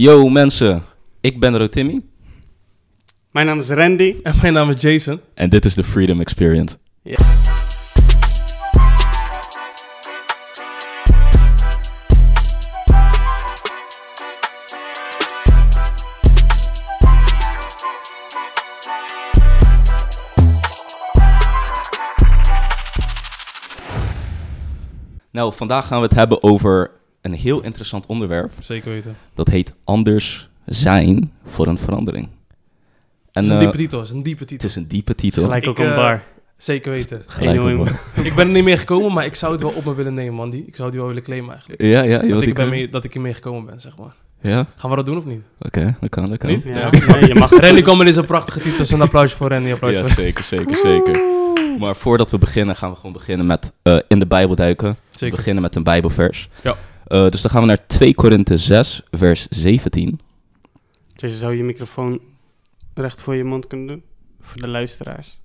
Yo mensen, ik ben Rotimi Mijn naam is Randy. En mijn naam is Jason. en dit is de Freedom Experience. Nou, vandaag gaan we het hebben over een heel interessant onderwerp. Zeker weten. Dat heet anders zijn voor een verandering. En Het is een eh, diepe titel. Het is een diepe het titel. is een diepe titel. Gelijk ook Ik, een eh, bar. Zeker weten. Ik ben er niet meer gekomen, maar ik zou het wel op me willen nemen, man. Die, ik zou die wel willen claimen eigenlijk. Ja, ja, je Dat ik, ben mee, dat ik hiermee gekomen ben, zeg maar. Ja, Gaan we dat doen of niet? oké, dat kan, dat kan. Niet? Ja, Ja. ja, je mag Randy kwam met deze prachtige titels. Een applausje voor Randy. Applausje Ja, voor zeker, zeker, zeker. Maar voordat we beginnen, gaan we gewoon beginnen met eh, in de Bijbel duiken. We Zeker. beginnen met een Bijbelvers. Ja. Eh, dus dan gaan we naar 2 Korinthe 6, vers 17. Dus zou je microfoon recht voor je mond kunnen doen? Voor de luisteraars.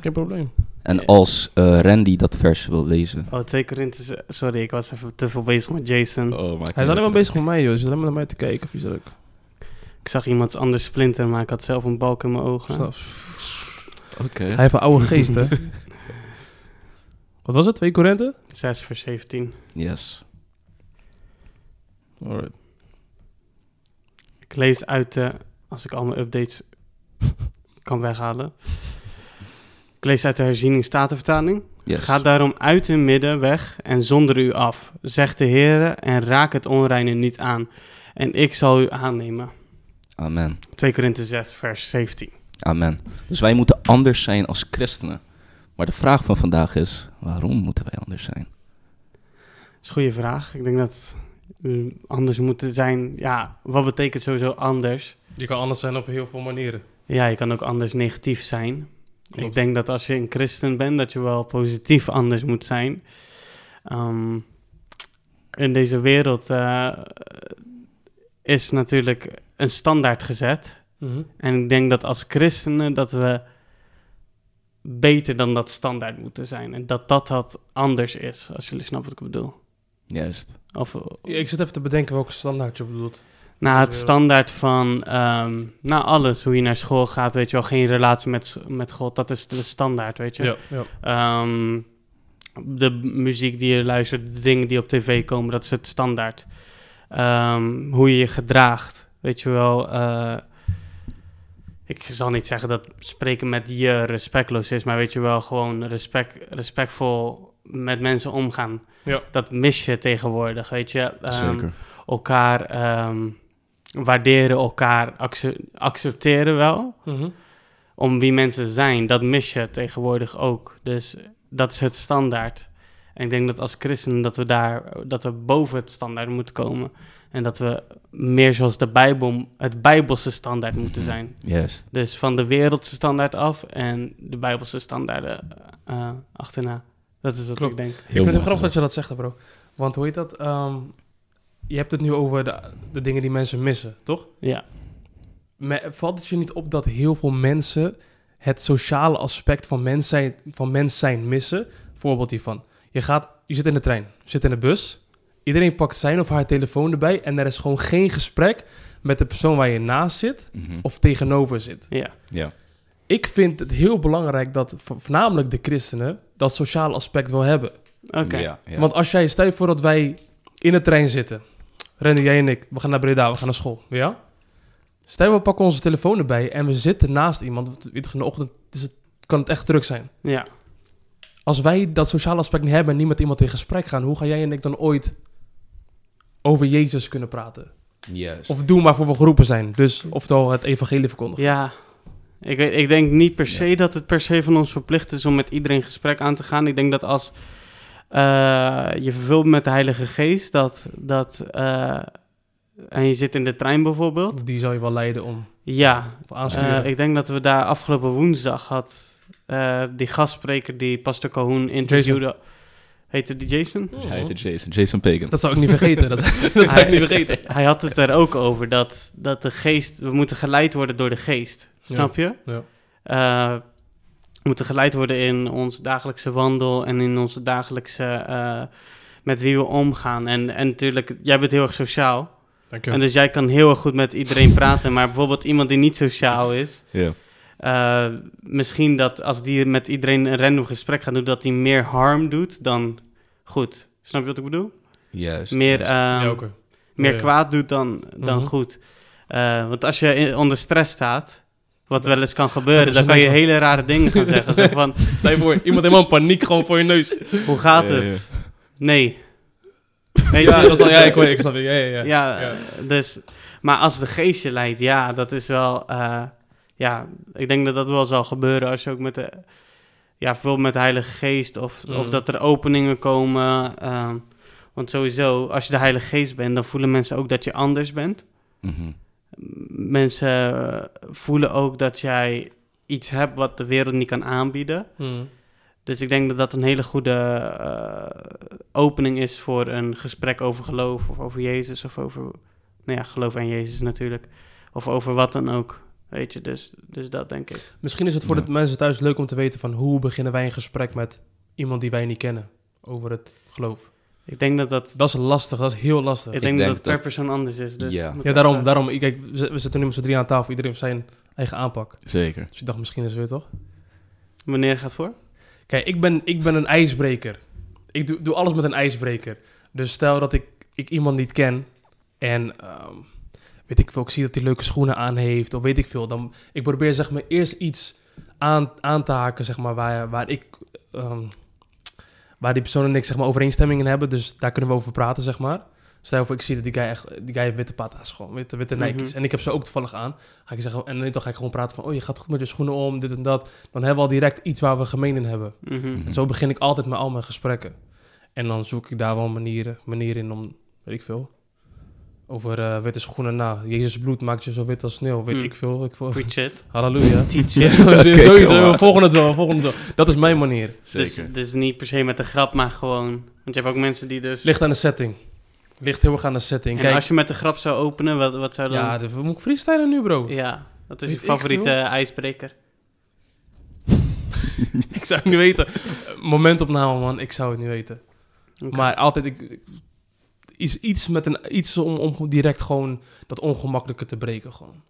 Geen probleem. En als eh, Randy dat vers wil lezen. Oh, 2 Korinthe... Sorry, ik was even te veel bezig met Jason. Oh, Hij is alleen maar bezig met mij, joh. Hij is alleen maar naar mij te kijken. Ook? Ik zag iemand anders splinter, maar ik had zelf een balk in mijn ogen. Oké. Hij heeft een oude geest, hè? Wat was het? Twee Korinthe? 6 vers 17. Yes. Alright. Ik lees uit de... Als ik al mijn updates kan weghalen. Ik lees uit de herziening statenvertaling. yes. Ga daarom uit hun midden weg en zonder u af, zegt de Heere, en raak het onreine niet aan. En ik zal u aannemen. Amen. 2 Korinthe 6, vers 17. Amen. Dus wij moeten anders zijn als christenen. Maar de vraag van vandaag is, waarom moeten wij anders zijn? Dat is een goede vraag. Ik denk dat anders moeten zijn. Ja, wat betekent sowieso anders? Je kan anders zijn op heel veel manieren. Ja, je kan ook anders negatief zijn. Klopt. Ik denk dat als je een christen bent, dat je wel positief anders moet zijn. Ehm, in deze wereld eh, is natuurlijk een standaard gezet. Mhm. En ik denk dat als christenen dat we beter dan dat standaard moeten zijn. En dat dat wat anders is, als jullie snappen wat ik bedoel. Juist. Of, Ja, ik zit even te bedenken welke standaard je bedoelt. nou, het eh, standaard van, ehm nou alles, hoe je naar school gaat, weet je wel, geen relatie met, met God, dat is de standaard, weet je. Ja, ja. Ehm, de muziek die je luistert, de dingen die op tv komen, dat is het standaard. Ehm, hoe je je gedraagt, weet je wel. eh, ik zal niet zeggen dat spreken met je respectloos is, maar weet je wel, gewoon respect, respectvol met mensen omgaan. Ja. Dat mis je tegenwoordig, weet je. Ehm, Zeker. elkaar ehm, waarderen, elkaar acce- accepteren wel Mhm. om wie mensen zijn, dat mis je tegenwoordig ook. Dus dat is het standaard. En ik denk dat als christenen dat we daar, dat we boven het standaard moeten komen. En dat we meer zoals de Bijbel, het Bijbelse standaard moeten Mhm. zijn. Juist. Dus van de wereldse standaard af en de Bijbelse standaarden eh, achterna. Dat is wat Klopt. ik denk. Ik vind het grappig dat je dat zegt, hè, bro. Want hoe heet dat? Ehm, je hebt het nu over de, de dingen die mensen missen, toch? Ja, Me- valt het je niet op dat heel veel mensen het sociale aspect van mens zijn, van mens zijn missen? Voorbeeld hiervan. Je, gaat, je zit in de trein, je zit in de bus. Iedereen pakt zijn of haar telefoon erbij. En er is gewoon geen gesprek met de persoon waar je naast zit Mhm. of tegenover zit. ja. Ja. Ik vind het heel belangrijk dat vo- voornamelijk de christenen dat sociale aspect wel hebben. Oké. Ja, ja. Want als jij, stel je voor dat wij in de trein zitten. Randy, jij en ik, we gaan naar Breda, we gaan naar school. Ja? Stel we pakken onze telefoon erbij en we zitten naast iemand. want weet je, In de ochtend is het, kan het echt druk zijn. ja. Als wij dat sociale aspect niet hebben en niet met iemand in gesprek gaan, hoe ga jij en ik dan ooit over Jezus kunnen praten? Juist. Of doen waarvoor we geroepen zijn. Dus oftewel het evangelie verkondigen. Ja, ik, weet- ik denk niet per se dat het per se van ons verplicht is om met iedereen gesprek aan te gaan. Ik denk dat als eh, je vervult met de Heilige Geest, dat, dat eh, en je zit in de trein bijvoorbeeld. Die zou je wel leiden om Ja, eh, ik denk dat we daar afgelopen woensdag had eh, die gastspreker die Pastor Cahoon interviewde. Heette die Jason? Dus hij heette Jason. Jason Pagan. dat zou ik niet vergeten. Dat, dat zou ik niet vergeten. Hij had het er ook over dat, dat de geest, we moeten geleid worden door de geest. Snap je? Ja. Eh, we moeten geleid worden in ons dagelijkse wandel en in onze dagelijkse, eh, met wie we omgaan. En, en natuurlijk, jij bent heel erg sociaal. Dank je. En dus jij kan heel erg goed met iedereen praten, maar bijvoorbeeld iemand die niet sociaal is, Ja. eh, misschien dat als die met iedereen een random gesprek gaat doen, dat hij meer harm doet dan goed. Snap je wat ik bedoel? Juist. Meer, juist. ehm, ja, meer Ja, ja. kwaad doet dan, dan Mhm. goed. Eh, want als je in- onder stress staat, wat wel eens kan gebeuren, dan kan je hele rare dingen gaan zeggen. Zo van, Stel je voor, iemand helemaal in paniek gewoon voor je neus. hoe gaat Ja, het? Nee. Weet Ja, je? dat is al, ja, ik, weet, ik snap het. Ja, ja, ja. Ja, Ja. dus... Maar als de geest je leidt, ja, dat is wel... eh, ja, ik denk dat dat wel zal gebeuren als je ook met de... Ja, veel met de Heilige Geest of, of Mhm. dat er openingen komen. ehm, want sowieso, als je de Heilige Geest bent, dan voelen mensen ook dat je anders bent. Mhm. Mensen eh, voelen ook dat jij iets hebt wat de wereld niet kan aanbieden. Hmm. Dus ik denk dat dat een hele goede eh, opening is voor een gesprek over geloof of over Jezus of over, nou ja, geloof aan Jezus natuurlijk. Of over wat dan ook, weet je, dus, dus dat denk ik. Misschien is het voor Ja. de mensen thuis leuk om te weten van hoe beginnen wij een gesprek met iemand die wij niet kennen over het geloof. Ik denk dat dat, Dat is lastig, dat is heel lastig. ik denk dat denk het per dat- persoon anders is. Dus Ja. Ja, daarom, daarom. Ik- Kijk, we zitten nu met z'n drie aan tafel, iedereen heeft zijn eigen aanpak. Zeker. Dus ik dacht, misschien is het weer toch? Wanneer gaat voor? Kijk, ik ben, ik ben een ijsbreker. Ik doe, doe alles met een ijsbreker. Dus stel dat ik, ik iemand niet ken en ehm, weet ik veel, ik zie dat hij leuke schoenen aan heeft of weet ik veel. Dan, ik probeer zeg maar eerst iets aan, aan te haken, zeg maar, waar, waar ik... ehm, waar die persoon en ik zeg maar overeenstemmingen hebben. Dus daar kunnen we over praten, zeg maar. Stel je voor, ik zie dat die guy echt, die guy heeft witte pata's gewoon, witte, witte Mhm. Nike's. En ik heb ze ook toevallig aan. Ga ik zeggen, en dan ga ik gewoon praten van, oh, je gaat goed met je schoenen om, dit en dat. Dan hebben we al direct iets waar we gemeen in hebben. Mhm. Mhm. En zo begin ik altijd met al mijn gesprekken. En dan zoek ik daar wel manieren, manieren in om, weet ik veel. Over eh, witte schoenen. Nou, Jezus bloed maakt je zo wit als sneeuw. Weet Mm. ik veel. Ik veel. Preach it. Halleluja. Teach Ja, it. sowieso. We volgen het wel. we volgen het wel. Dat is mijn manier. Dus, Zeker. dus niet per se met de grap, maar gewoon... Want je hebt ook mensen die dus... Ligt aan de setting. Ligt heel erg aan de setting. en Kijk, als je met de grap zou openen, wat, wat zou dan... ja, de, we moeten freestylen nu, bro. Ja, dat is Weet je ik favoriete ijsbreker. ik zou het niet weten. Eh, Momentopname, man. Ik zou het niet weten. Maar altijd ik, ik- iets, iets, met een, iets om, om direct gewoon dat ongemakkelijke te breken. Gewoon.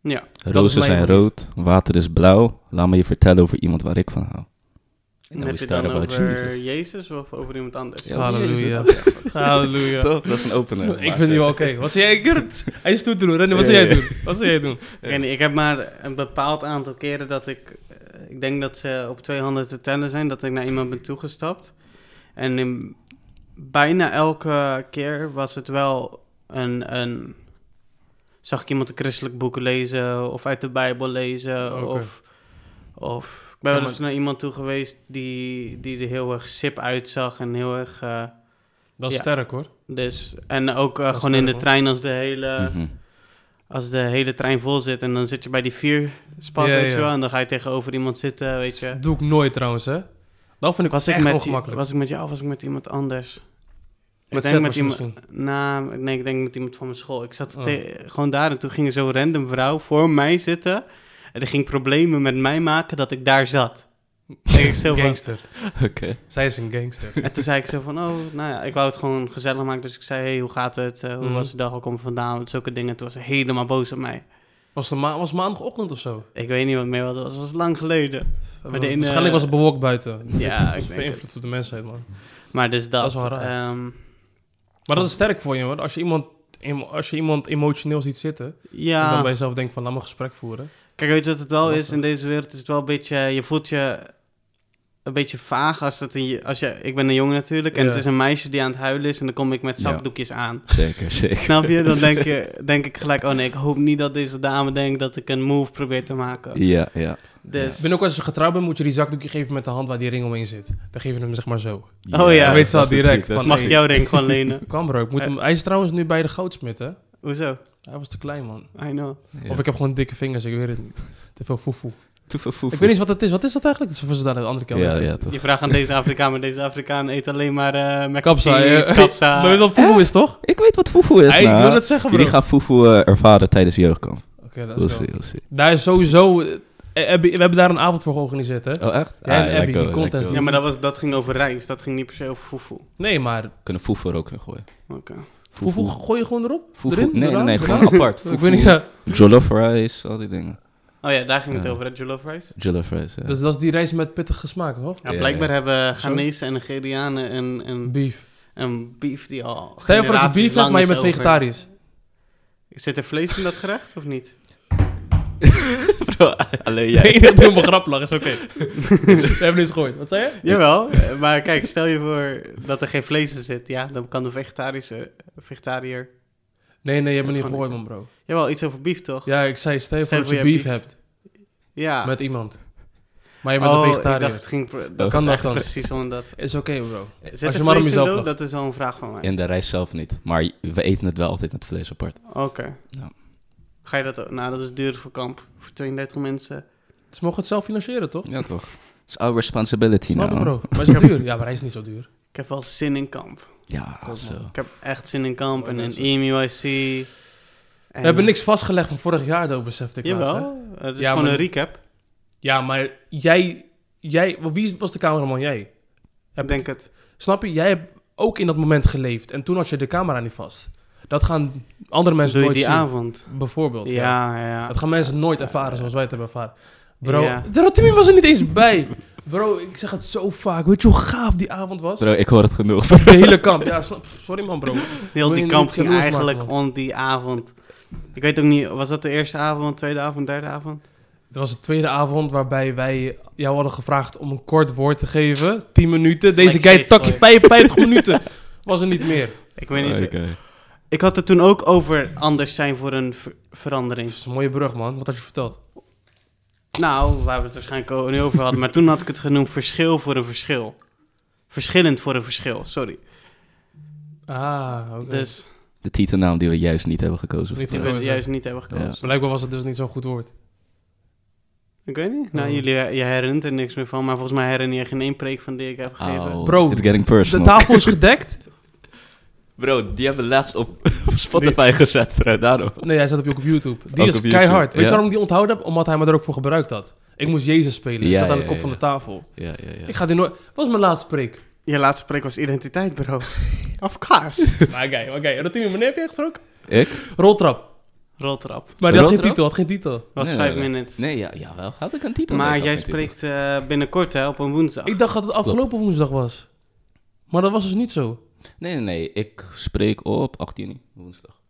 Ja, Rozen zijn manier. rood, water is blauw. Laat me je vertellen over iemand waar ik van hou. en heb je dan over Jesus. Jezus of over iemand anders? Ja, Halleluja. Halleluja. Toch? Dat is een opener. Ik vind die wel oké. Wat zou jij Kurt? Hij is toe te doen. Wat zou jij doen? Wat zou jij doen? Ik heb maar een bepaald aantal keren dat ik... eh, Ik denk dat ze op twee handen te tellen zijn, dat ik naar iemand ben toegestapt. En in bijna elke keer was het wel een... een zag ik iemand een christelijk boek lezen of uit de Bijbel lezen. Of, of ik ben Ja, wel eens naar iemand toe geweest die, die er heel erg sip uitzag en heel erg... eh, Dat is Ja. sterk hoor. dus, en ook eh, gewoon in de trein als de hele... Mhm. Als de hele trein vol zit en dan zit je bij die vier spot, Ja, weet je wel. En dan ga je tegenover iemand zitten, weet je. Dat doe ik nooit trouwens, hè. Dat vind ik Was ik, met, ongemakkelijk. was ik met jou of was ik met iemand anders? Met ik denk met je iemand... misschien. Nou, nee, ik denk met iemand van mijn school. Ik zat Oh. te- gewoon daar en toen ging er zo'n random vrouw voor mij zitten. En die ging problemen met mij maken dat ik daar zat. Denk ik zo Gangster. Oké. Zij is een gangster. En toen zei ik zo van, oh, nou ja, ik wou het gewoon gezellig maken. Dus ik zei, hey, hoe gaat het? Eh, hoe Mhm. was de dag? Waar kom je vandaan? Zulke dingen. Toen was ze helemaal boos op mij. Was het ma was maandagochtend of zo? Ik weet niet wat meer wat het was. Het was lang geleden. Maar de Waarschijnlijk was het bewolkt buiten. Ja, dat ik is denk beïnvloed op de mensheid, man. Maar dus dat. Dat is wel raar. ehm, Maar dat is sterk voor je, hoor. Als je iemand, als je iemand emotioneel ziet zitten... en dan bij jezelf denkt van, laat me een gesprek voeren. kijk, weet je wat het wel is? In deze wereld is het wel een beetje... Je voelt je een beetje vaag als het een, als je... Ik ben een jongen natuurlijk en Ja. het is een meisje die aan het huilen is... en dan kom ik met Ja. zakdoekjes aan. Zeker, zeker. Snap je? Dan denk, je, denk ik gelijk... Oh nee, ik hoop niet dat deze dame denkt dat ik een move probeer te maken. Ja, ja. Dus... Ik ben ook als je getrouwd bent, moet je die zakdoekje geven met de hand waar die ring omheen zit. Dan geef je hem zeg maar zo. Oh ja. Dan weet ze dat al direct truc, dat van, Mag ik jouw ring gewoon lenen? Kan bro, ik moet hem... Hij is trouwens nu bij de goudsmit, hè? Hoezo? Hij was te klein, man. I know. Ja. Of ik heb gewoon dikke vingers, ik weet het niet. Te veel foefoe. Foef. Ik weet niet wat het is. Wat is dat eigenlijk? Dat is voor ze daar de andere kant. Ja, ja, toch. Je vraagt aan deze Afrikaan, maar deze Afrikaan eet alleen maar eh mac Kapsa, and cheese, ja. kapsa. Maar wat foefoe is, toch? Ik weet wat foefoe is, Hey, ik wil het zeggen, bro. Jullie gaan foefoe eh, ervaren tijdens jeugdkamp. Oké, dat We'll is wel... see, we'll see. Daar is sowieso... eh, Abby- we hebben daar een avond voor georganiseerd, hè? Oh, echt? Ja, en Ah, Abby, let die go, contest let Ja, maar dat, was, dat ging over reis. Dat ging niet per se over foefoe. Nee, maar Kunnen foefoe er ook in gooien. Oké. Hoeveel gooi je gewoon erop? Fufu. Erin? Nee, nee, Eraan? nee, gewoon apart. Ik weet niet, ja. Jollof rice, al die dingen. Oh ja, daar ging het Ja. over, hè, jollof rice. Jollof rice, ja. Dus dat is die reis met pittige smaak, toch? Ja, blijkbaar ja. hebben. Ghanese en Nigerianen een, een, Beef. een beef die al Stel je voor dat je beef hebt, maar je bent over- vegetarisch. Zit er vlees in dat gerecht of niet? Bro, alleen Nee, dat doe helemaal grap lachen, is oké. We hebben niets gegooid. Wat zei je? Jawel, maar kijk, stel je voor dat er geen vlees in zit. Ja, dan kan de vegetarische vegetariër... Nee, nee, je hebt me Dat niet gehoord, man, bro. Jawel, iets over beef toch? Ja, ik zei, stel voor dat je beef hebt Ja. met iemand. Maar je bent oh, een ik vegetariër. dacht het ging... pro- Kan Dat dat echt dan? precies omdat... Is oké, bro. Zit Als je maar om jezelf. Dat is wel een vraag van mij. In de rijst zelf niet. Maar we eten het wel altijd met vlees apart. Oké. Ja. Ga je dat... ook- Nou, dat is duur voor kamp. Voor 32 mensen. Ze mogen het zelf financieren, toch? Ja, toch? It's our responsibility Snap now. bro. Maar is het duur? Ja, maar hij is niet zo duur. Ik heb wel zin in kamp. Ja, zo. Ik heb echt zin in kamp en in. EMUIC. We hebben niks vastgelegd van vorig jaar, though, besefte ik laatst? Jawel, het is Ja, gewoon maar- een recap. Ja, maar jij... jij wie was de cameraman? Jij? Ik Heb denk het. Snap je? Jij hebt ook in dat moment geleefd. En toen had je de camera niet vast. Dat gaan andere mensen Doe je nooit die zien. avond? Bijvoorbeeld. Ja. Ja, ja. Dat gaan mensen nooit ervaren zoals wij het hebben ervaren. Bro, Ja. de Rotimi was er niet eens bij. Bro, ik zeg het zo vaak. Weet je hoe gaaf die avond was? Bro, ik hoor het genoeg. De hele kamp. Ja, sorry man, bro. Heel die kamp ging eigenlijk maken, on die avond. Ik weet ook niet, was dat de eerste avond, tweede avond, derde avond? Dat was de tweede avond waarbij wij jou hadden gevraagd om een kort woord te geven. 10 minuten. Deze Gelijk guy takje gooien. 55 minuten. Was er niet meer. Ik weet niet. Oké. Ik had het toen ook over anders zijn voor een ver- verandering. Dat is een mooie brug, man. Wat had je verteld? Nou, waar we het waarschijnlijk ook niet over hadden. Maar toen had ik het genoemd verschil voor een verschil. Verschillend voor een verschil, sorry. Ah, oké. Dus De titelnaam die we juist niet hebben gekozen. Niet die we gekozen. juist niet hebben gekozen. Ja. Blijkbaar was het dus niet zo'n goed woord. Ik weet niet. Nou, Oh. jullie je herinnert er niks meer van. Maar volgens mij herinner je geen één preek van die ik heb gegeven. Oh, Bro, it's getting De personal. tafel is gedekt. Bro, die hebben we laatst op Spotify gezet, bro. Daarom. Nee, hij zat op, ook op YouTube. Die Ook is keihard. Weet je ja. waarom ik die onthouden heb? Omdat hij me er ook voor gebruikt had. Ik moest Jezus spelen. Ik Ja, zat aan de kop ja, van de tafel. Ja, ja, ja. Ik ga die nooit... Wat was mijn laatste preek? Je laatste preek was identiteit, bro. of kaas. maar oké, oké. Rotimi, wanneer heb je echt gesproken? Ik? Roltrap. Roltrap. Maar die had geen titel, had geen titel. Was Nee, vijf nee, nee. minutes. Nee, ja, jawel. Had ik een titel? Maar ik jij spreekt eh, binnenkort hè, op een woensdag. Ik dacht dat het afgelopen woensdag was. Maar dat was dus niet zo. Nee, nee, nee. Ik spreek op 8 juni. Woensdag.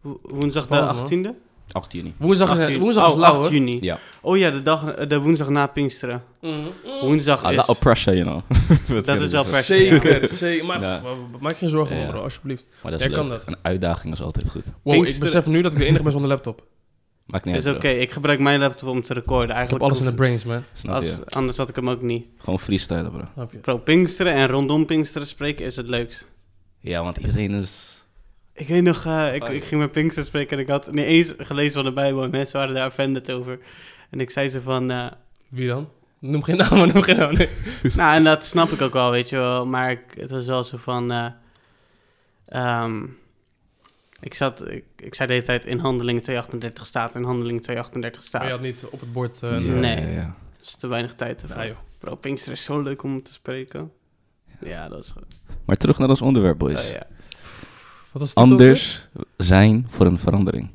Wo- Woensdag Spannend, de 18e? 8 juni. Woensdag, 8 is, juni. woensdag is oh, lauw, 8 hoor. juni. Ja. Oh ja, de, dag, de woensdag na Pinksteren. Mhm. Woensdag A is... lot of pressure, you know. Dat is wel pressure. Zeker, zeker. Maar Ja. maak je geen zorgen Ja. om, bro, alsjeblieft. Maar dat is Jij kan leuk. dat. Een uitdaging is altijd goed. Wow, ik Pinksteren- besef nu dat ik de enige ben zonder laptop. Maakt niet Is uit, oké, bro. ik gebruik mijn laptop om te recorden. Ik heb Eigenlijk alles in de brains, man. Snap als, je? Anders had ik hem ook niet. Gewoon freestylen, bro. Snap je? Bro, Pinksteren en rondom Pinksteren spreken is het leukst. Ja, want iedereen is... Ik weet nog, eh, ik, ik ging met Pinksteren spreken en ik had niet eens gelezen van de Bijbel. En mensen waren daar offended over. En ik zei ze van... eh, Wie dan? Noem geen naam, noem geen naam. Nee. nou, en dat snap ik ook wel, weet je wel. Maar ik, het was wel zo van... eh, ehm, ik, zat, ik, ik zei de hele tijd in handelingen 238 staat, in handelingen 238 staat. Maar je had niet op het bord... eh, Ja, de- nee. ja, ja. Dat is te weinig tijd ervoor. Ja, joh. Bro, Pinkster is zo leuk om te spreken. Ja, dat is... Maar terug naar ons onderwerp, boys. oh, ja. Wat titel Anders zijn voor een verandering.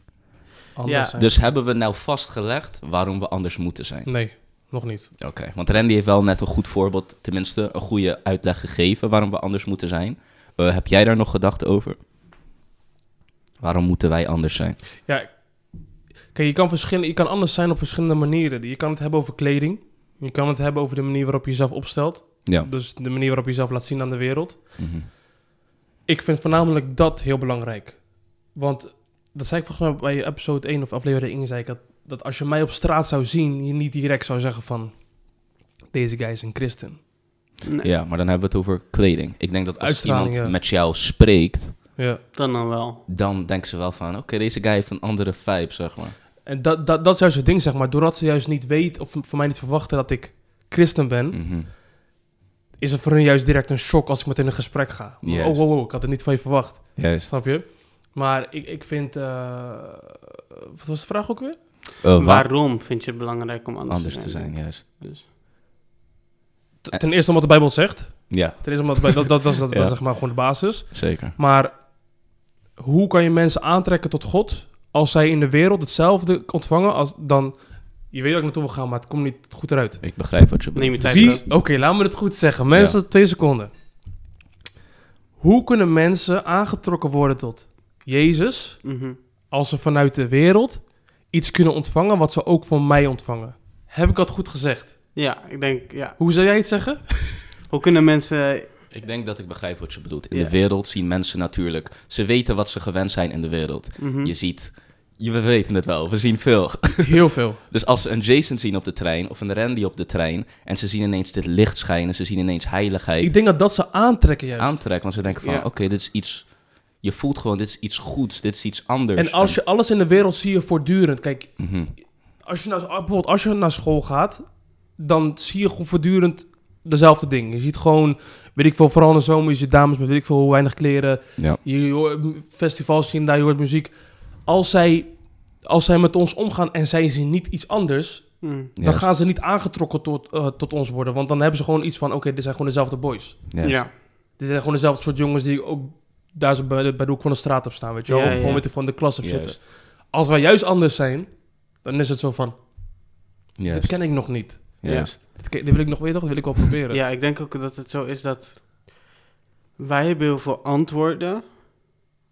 Anders Ja. zijn. Dus hebben we nou vastgelegd waarom we anders moeten zijn? Nee, nog niet. Oké, want Randy heeft wel net een goed voorbeeld, tenminste een goede uitleg gegeven waarom we anders moeten zijn. Eh, heb jij daar nog gedachten over? Waarom moeten wij anders zijn? Ja, kijk, je kan, verschillen, je kan anders zijn op verschillende manieren. Je kan het hebben over kleding. Je kan het hebben over de manier waarop je jezelf opstelt. Ja. Dus de manier waarop je jezelf laat zien aan de wereld. Mhm. Ik vind voornamelijk dat heel belangrijk. Want dat zei ik volgens mij bij episode 1 of aflevering 1, zei ik dat, dat als je mij op straat zou zien, je niet direct zou zeggen van, deze guy is een christen. Nee, Ja, maar dan hebben we het over kleding. Ik denk dat als iemand ja. met jou spreekt, Ja. Dan dan wel. dan denken ze wel van, oké, deze guy heeft een andere vibe, zeg maar. En dat, dat, dat is juist het ding, zeg maar. Doordat ze juist niet weet, of voor mij niet verwachten dat ik christen ben, Mhm. is het voor hun juist direct een shock als ik met hun in gesprek ga. Oh, Juist. wow, wow, ik had het niet van je verwacht. Juist. Snap je? Maar ik, ik vind... eh, wat was de vraag ook weer? Eh, wa- Waarom vind je het belangrijk om anders, anders te zijn, juist. Dus. Ten eerste omdat de Bijbel het zegt. Ja, Ten eerste omdat de Bij- dat, dat, dat, is- dat, dat Ja. is zeg maar gewoon de basis. zeker. Maar hoe kan je mensen aantrekken tot God als zij in de wereld hetzelfde ontvangen als dan... Je weet waar ik naartoe wil gaan, maar het komt niet goed eruit. Ik begrijp wat je bedoelt. Neem je tijd. Oké, laat me het goed zeggen. Mensen, twee seconden. Hoe kunnen mensen aangetrokken worden tot Jezus Mhm. als ze vanuit de wereld iets kunnen ontvangen wat ze ook van mij ontvangen? Heb ik dat goed gezegd? Ja, ik denk, ja. Hoe zou jij het zeggen? Hoe kunnen mensen... Ik denk dat ik begrijp wat je bedoelt. In de wereld zien mensen natuurlijk... Ze weten wat ze gewend zijn in de wereld. Mhm. Je ziet... Je, we weten het wel, we zien veel. Heel veel. Dus als ze een Jason zien op de trein of een Randy op de trein... en ze zien ineens dit licht schijnen, ze zien ineens heiligheid... Ik denk dat dat ze aantrekken juist. aantrekken. Want ze denken van, Ja. oké, dit is iets... Je voelt gewoon, dit is iets goeds, dit is iets anders. En als je alles in de wereld zie je voortdurend. Kijk, Mhm. als je, nou, bijvoorbeeld als je naar school gaat, dan zie je gewoon voortdurend dezelfde dingen. Je ziet gewoon, weet ik veel, vooral in de zomer, je ziet dames met weet ik veel hoe weinig kleren. Ja. Je hoort festivals zien daar, je hoort muziek. Als zij, als zij met ons omgaan en zij zien niet iets anders, Mhm. dan gaan ze niet aangetrokken tot, eh, tot ons worden. Want dan hebben ze gewoon iets van, oké, dit zijn gewoon dezelfde boys. juist. Ja. Dit zijn gewoon dezelfde soort jongens die ook daar bij de, bij de hoek van de straat op staan, weet je wel. Ja, of gewoon ja. met de, van de klas op zitten. Als wij juist anders zijn, dan is het zo van, dit ken ik nog niet. Juist. Dit, wil ik nog weten, dat wil ik wel proberen. Ja, ik denk ook dat het zo is dat wij hebben heel veel antwoorden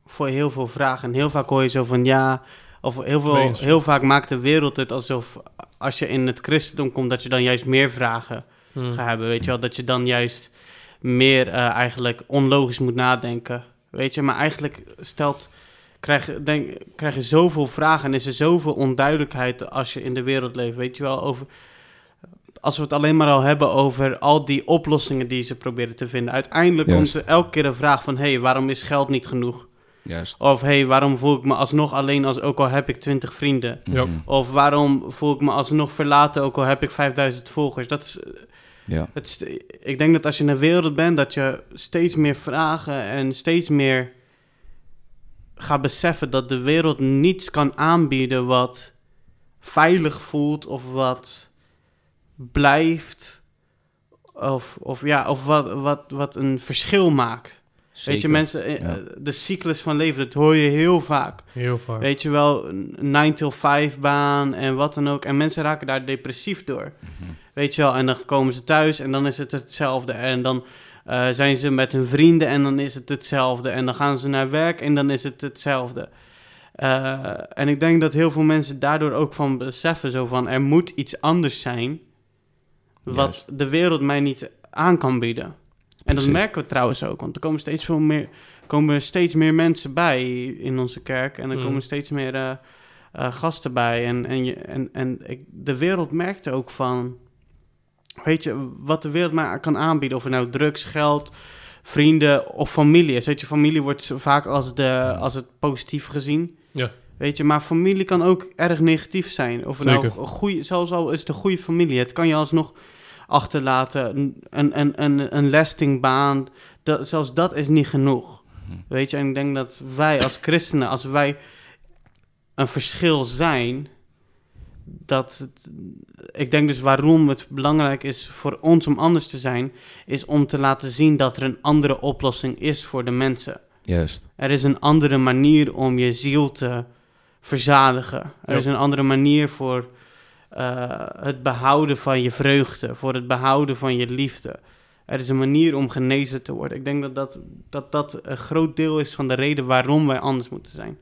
voor heel veel vragen. En heel vaak hoor je zo van ja, of heel, veel, heel vaak maakt de wereld het alsof als je in het christendom komt, dat je dan juist meer vragen Hmm. gaat hebben. Weet je wel, dat je dan juist meer eh, eigenlijk onlogisch moet nadenken. Weet je, maar eigenlijk stelt, krijg, denk, krijg je zoveel vragen en is er zoveel onduidelijkheid als je in de wereld leeft. Weet je wel, over, als we het alleen maar al hebben over al die oplossingen die ze proberen te vinden. Uiteindelijk Juist. komt er elke keer de vraag van, hé, hey, waarom is geld niet genoeg? Juist. Of hé, hey, waarom voel ik me alsnog alleen als ook al heb ik 20 vrienden? Ja. Of waarom voel ik me alsnog verlaten ook al heb ik 5000 volgers? Dat is, Ja. het is, ik denk dat als je in de wereld bent, dat je steeds meer vragen en steeds meer gaat beseffen dat de wereld niets kan aanbieden wat veilig voelt of wat blijft. Of, of, ja, of wat, wat, wat een verschil maakt. Weet je, mensen, eh, Ja. de cyclus van leven, dat hoor je heel vaak. Heel vaak. Weet je wel, een 9 till 5 baan en wat dan ook. En mensen raken daar depressief door. Mhm. Weet je wel, en dan komen ze thuis en dan is het hetzelfde. En dan eh, zijn ze met hun vrienden en dan is het hetzelfde. En dan gaan ze naar werk en dan is het hetzelfde. Eh, en ik denk dat heel veel mensen daardoor ook van beseffen, zo van, er moet iets anders zijn, wat Juist. de wereld mij niet aan kan bieden. En dat merken we trouwens ook, want er komen steeds veel meer, komen steeds meer mensen bij in onze kerk. En er Mm. komen steeds meer eh, eh, gasten bij. En, en, je, en, en ik, de wereld merkte ook van, weet je, wat de wereld mij kan aanbieden. Of het nou drugs, geld, vrienden of familie is. Weet je, familie wordt vaak als, de, als het positief gezien. Ja. Weet je, maar familie kan ook erg negatief zijn. Of nou goede, zelfs al is het een goede familie. Het kan je alsnog achterlaten. Een, een, een, een, lastingbaan. Dat, zelfs dat is niet genoeg. Mhm. Weet je, en ik denk dat wij als christenen, als wij een verschil zijn, dat het- ik denk dus waarom het belangrijk is voor ons om anders te zijn, is om te laten zien dat er een andere oplossing is voor de mensen. Juist. Er is een andere manier om je ziel te verzadigen. Er is een andere manier voor het behouden van je vreugde, voor het behouden van je liefde. Er is een manier om genezen te worden. Ik denk dat dat, dat, dat een groot deel is van de reden waarom wij anders moeten zijn.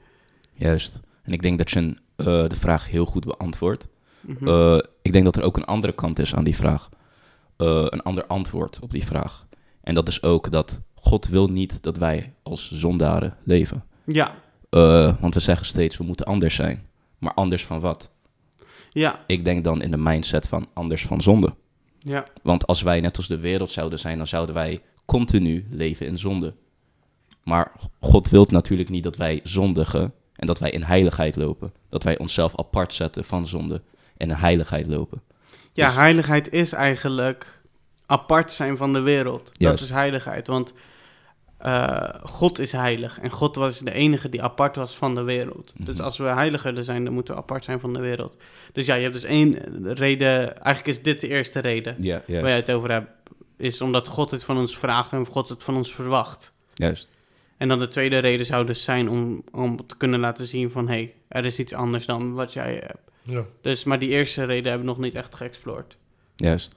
Juist. En ik denk dat je een, eh, de vraag heel goed beantwoordt. Mhm. Eh, ik denk dat er ook een andere kant is aan die vraag. Eh, een ander antwoord op die vraag. En dat is ook dat God wil niet dat wij als zondaren leven. ja, Eh, want we zeggen steeds, we moeten anders zijn. Maar anders van wat? Ja, Ik denk dan in de mindset van anders van zonde. ja, Want als wij net als de wereld zouden zijn, dan zouden wij continu leven in zonde. Maar God wil natuurlijk niet dat wij zondigen en dat wij in heiligheid lopen. Dat wij onszelf apart zetten van zonde en in heiligheid lopen. ja. Dus- heiligheid is eigenlijk apart zijn van de wereld. Dat is heiligheid, want eh, God is heilig. En God was de enige die apart was van de wereld. Dus Mhm. als we heiliger zijn, dan moeten we apart zijn van de wereld. Dus ja, je hebt dus één reden. Eigenlijk is dit de eerste reden Ja, waar je het over hebt. Is omdat God het van ons vraagt en God het van ons verwacht. Juist. En dan de tweede reden zou dus zijn om, om te kunnen laten zien van... hé, hey, er is iets anders dan wat jij hebt. Ja. Dus, maar die eerste reden hebben we nog niet echt geëxplored. Juist.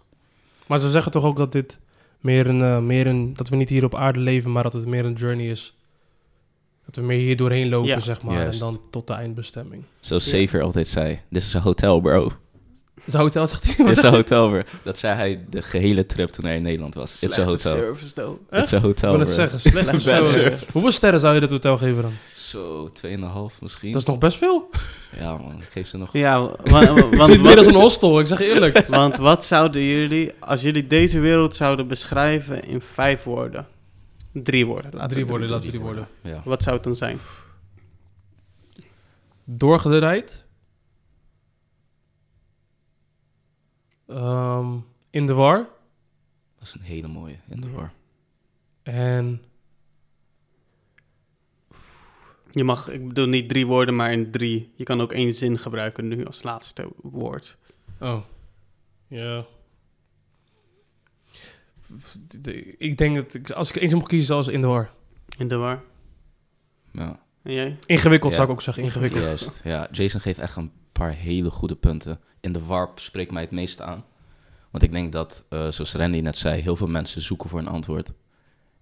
Maar ze zeggen toch ook dat dit meer een, eh, meer een... Dat we niet hier op aarde leven, maar dat het meer een journey is. Dat we meer hier doorheen lopen, Ja. zeg maar. Juist. En dan tot de eindbestemming. Zoals Ja. Xavier altijd zei, dit is een hotel, bro. Is hotel, zegt hij? Dit is een hotel, bro. Dat zei hij de gehele trip toen hij in Nederland was. Dit is een Slechte hotel. service, though. Dit is een Ik hotel, wil het zeggen, slecht Bad zo. service. Hoeveel sterren zou je dat hotel geven dan? Zo, 2,5 misschien. Dat is nog best veel. Ja man, ik geef ze nog... Ja, want, het meer als een hostel, ik zeg je eerlijk. want wat zouden jullie... Als jullie deze wereld zouden beschrijven in vijf woorden... Drie woorden, laten Drie woorden, laat drie woorden. Ja. Wat zou het dan zijn? Doorgedraaid. Ehm, in de war. Dat is een hele mooie, in de war. En Je mag, ik bedoel niet drie woorden, maar in drie. Je kan ook één zin gebruiken nu als laatste woord. Oh. Ja. De- Ik denk dat ik, als ik eens mocht kiezen, zoals in de war. In de war. Ja. En jij? Ingewikkeld Ja. zou ik ook zeggen, ingewikkeld. Juist. Ja, Jason geeft echt een paar hele goede punten. In de warp spreekt mij het meeste aan. Want ik denk dat, eh, zoals Randy net zei, heel veel mensen zoeken voor een antwoord.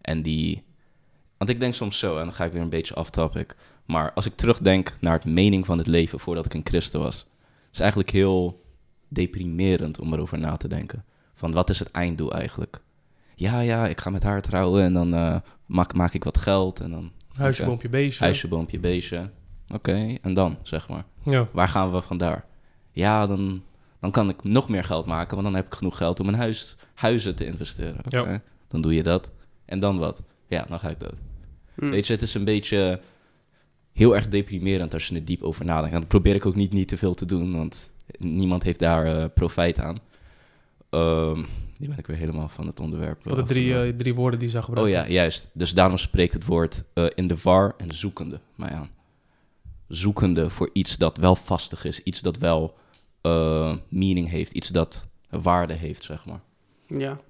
En die... Want ik denk soms zo, en dan ga ik weer een beetje off-topic. Maar als ik terugdenk naar het mening van het leven voordat ik een christen was... Is eigenlijk heel deprimerend om erover na te denken. Van wat is het einddoel eigenlijk? Ja, ja, ik ga met haar trouwen en dan eh, maak, maak ik wat geld en dan Huisje, boompje, beestje. huisje, boompje, beestje. Oké, en dan, zeg maar. Ja. Waar gaan we vandaar? Ja, dan, dan kan ik nog meer geld maken, want dan heb ik genoeg geld om in huis, huizen te investeren. Ja. Dan doe je dat. En dan wat? Ja, dan ga ik dood. Hm. Weet je, het is een beetje heel erg deprimerend als je er diep over nadenkt. En dat probeer ik ook niet, niet te veel te doen, want niemand heeft daar eh, profijt aan. Ehm nu ben ik weer helemaal van het onderwerp. Wat de drie, afgedwaald. eh, drie woorden die ze Oh gebruiken. ja, juist. Dus daarom spreekt het woord eh, in de war en zoekende mij aan. Zoekende voor iets dat wel vastig is, iets dat wel eh, meaning heeft, iets dat waarde heeft, zeg maar. Ja.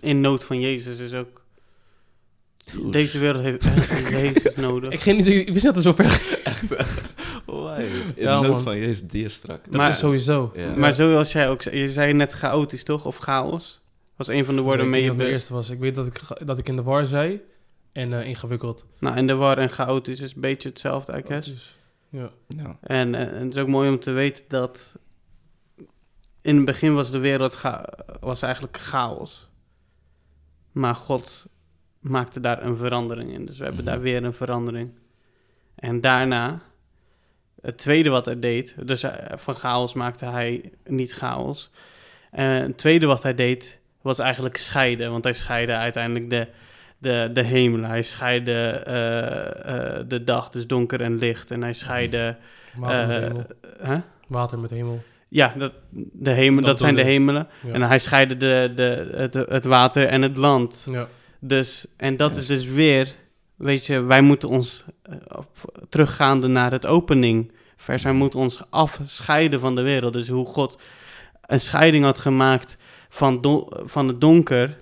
In nood van Jezus is ook... Toes. Deze wereld heeft echt Jezus nodig. Ik, ging niet, ik wist net dat we zo ver In Ja, nood man. van Jezus, die strak. Dat Maar- is sowieso. Ja. Maar zoals jij ook zei, je zei net chaotisch toch? Of chaos? Was een van de woorden mee de eerste was. Ik weet dat ik, dat ik in de war zei. En eh, ingewikkeld. Nou, in de war en chaotisch is een beetje hetzelfde, I guess. Ja. Ja. En, eh, en het is ook mooi om te weten dat in het begin was de wereld was eigenlijk chaos. Maar God maakte daar een verandering in. Dus we hebben Mhm. daar weer een verandering. En daarna, het tweede wat hij deed, dus eh, van chaos maakte hij niet chaos. En het tweede wat hij deed, was eigenlijk scheiden. Want hij scheidde uiteindelijk de, de, de hemelen. Hij scheidde eh, de dag, dus donker en licht. En hij scheidde... Water met eh, hemel. Water met hemel. Ja, dat, de hemel, dat, Dat zijn de hemelen. Ja. En hij scheidde de, de, het, het water en het land. ja. Dus, en dat Ja. is dus weer, weet je, wij moeten ons teruggaande naar het opening. Vers, wij moeten ons afscheiden van de wereld. Dus hoe God een scheiding had gemaakt van, don- van het donker,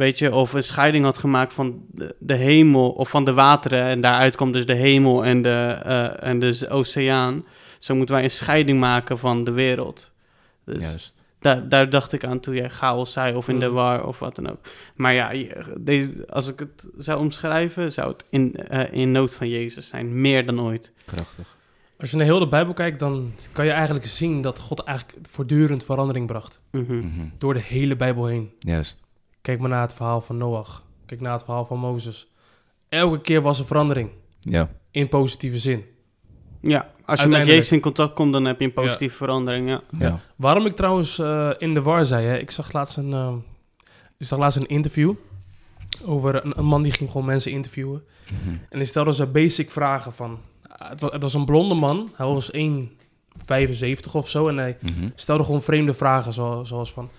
weet je, of een scheiding had gemaakt van de, de hemel of van de wateren. En daaruit komt dus de hemel en de, eh, en dus de oceaan. Zo moeten wij een scheiding maken van de wereld. Dus Juist. daar, daar dacht ik aan toen jij chaos zei, of in de Mm. war, of wat dan ook. Maar ja, deze, als ik het zou omschrijven, zou het in, eh, in nood van Jezus zijn. Meer dan ooit. Krachtig. Als je naar heel de Bijbel kijkt, dan kan je eigenlijk zien dat God eigenlijk voortdurend verandering bracht. Mhm. Mhm. Door de hele Bijbel heen. Juist. Kijk maar naar het verhaal van Noach. Kijk naar het verhaal van Mozes. Elke keer was er verandering. Ja. In positieve zin. Ja, als je met. Jezus in contact komt, dan heb je een positieve verandering. Ja. Ja. Waarom ik trouwens eh, in de war zei, hè? ik zag laatst een, eh, ik zag laatst een interview over een, een man die ging gewoon mensen interviewen. Mhm. En die stelde ze basic vragen van, ah, het was, het was een blonde man, hij was 1,75 of zo en hij Mhm. stelde gewoon vreemde vragen zoals, zoals van,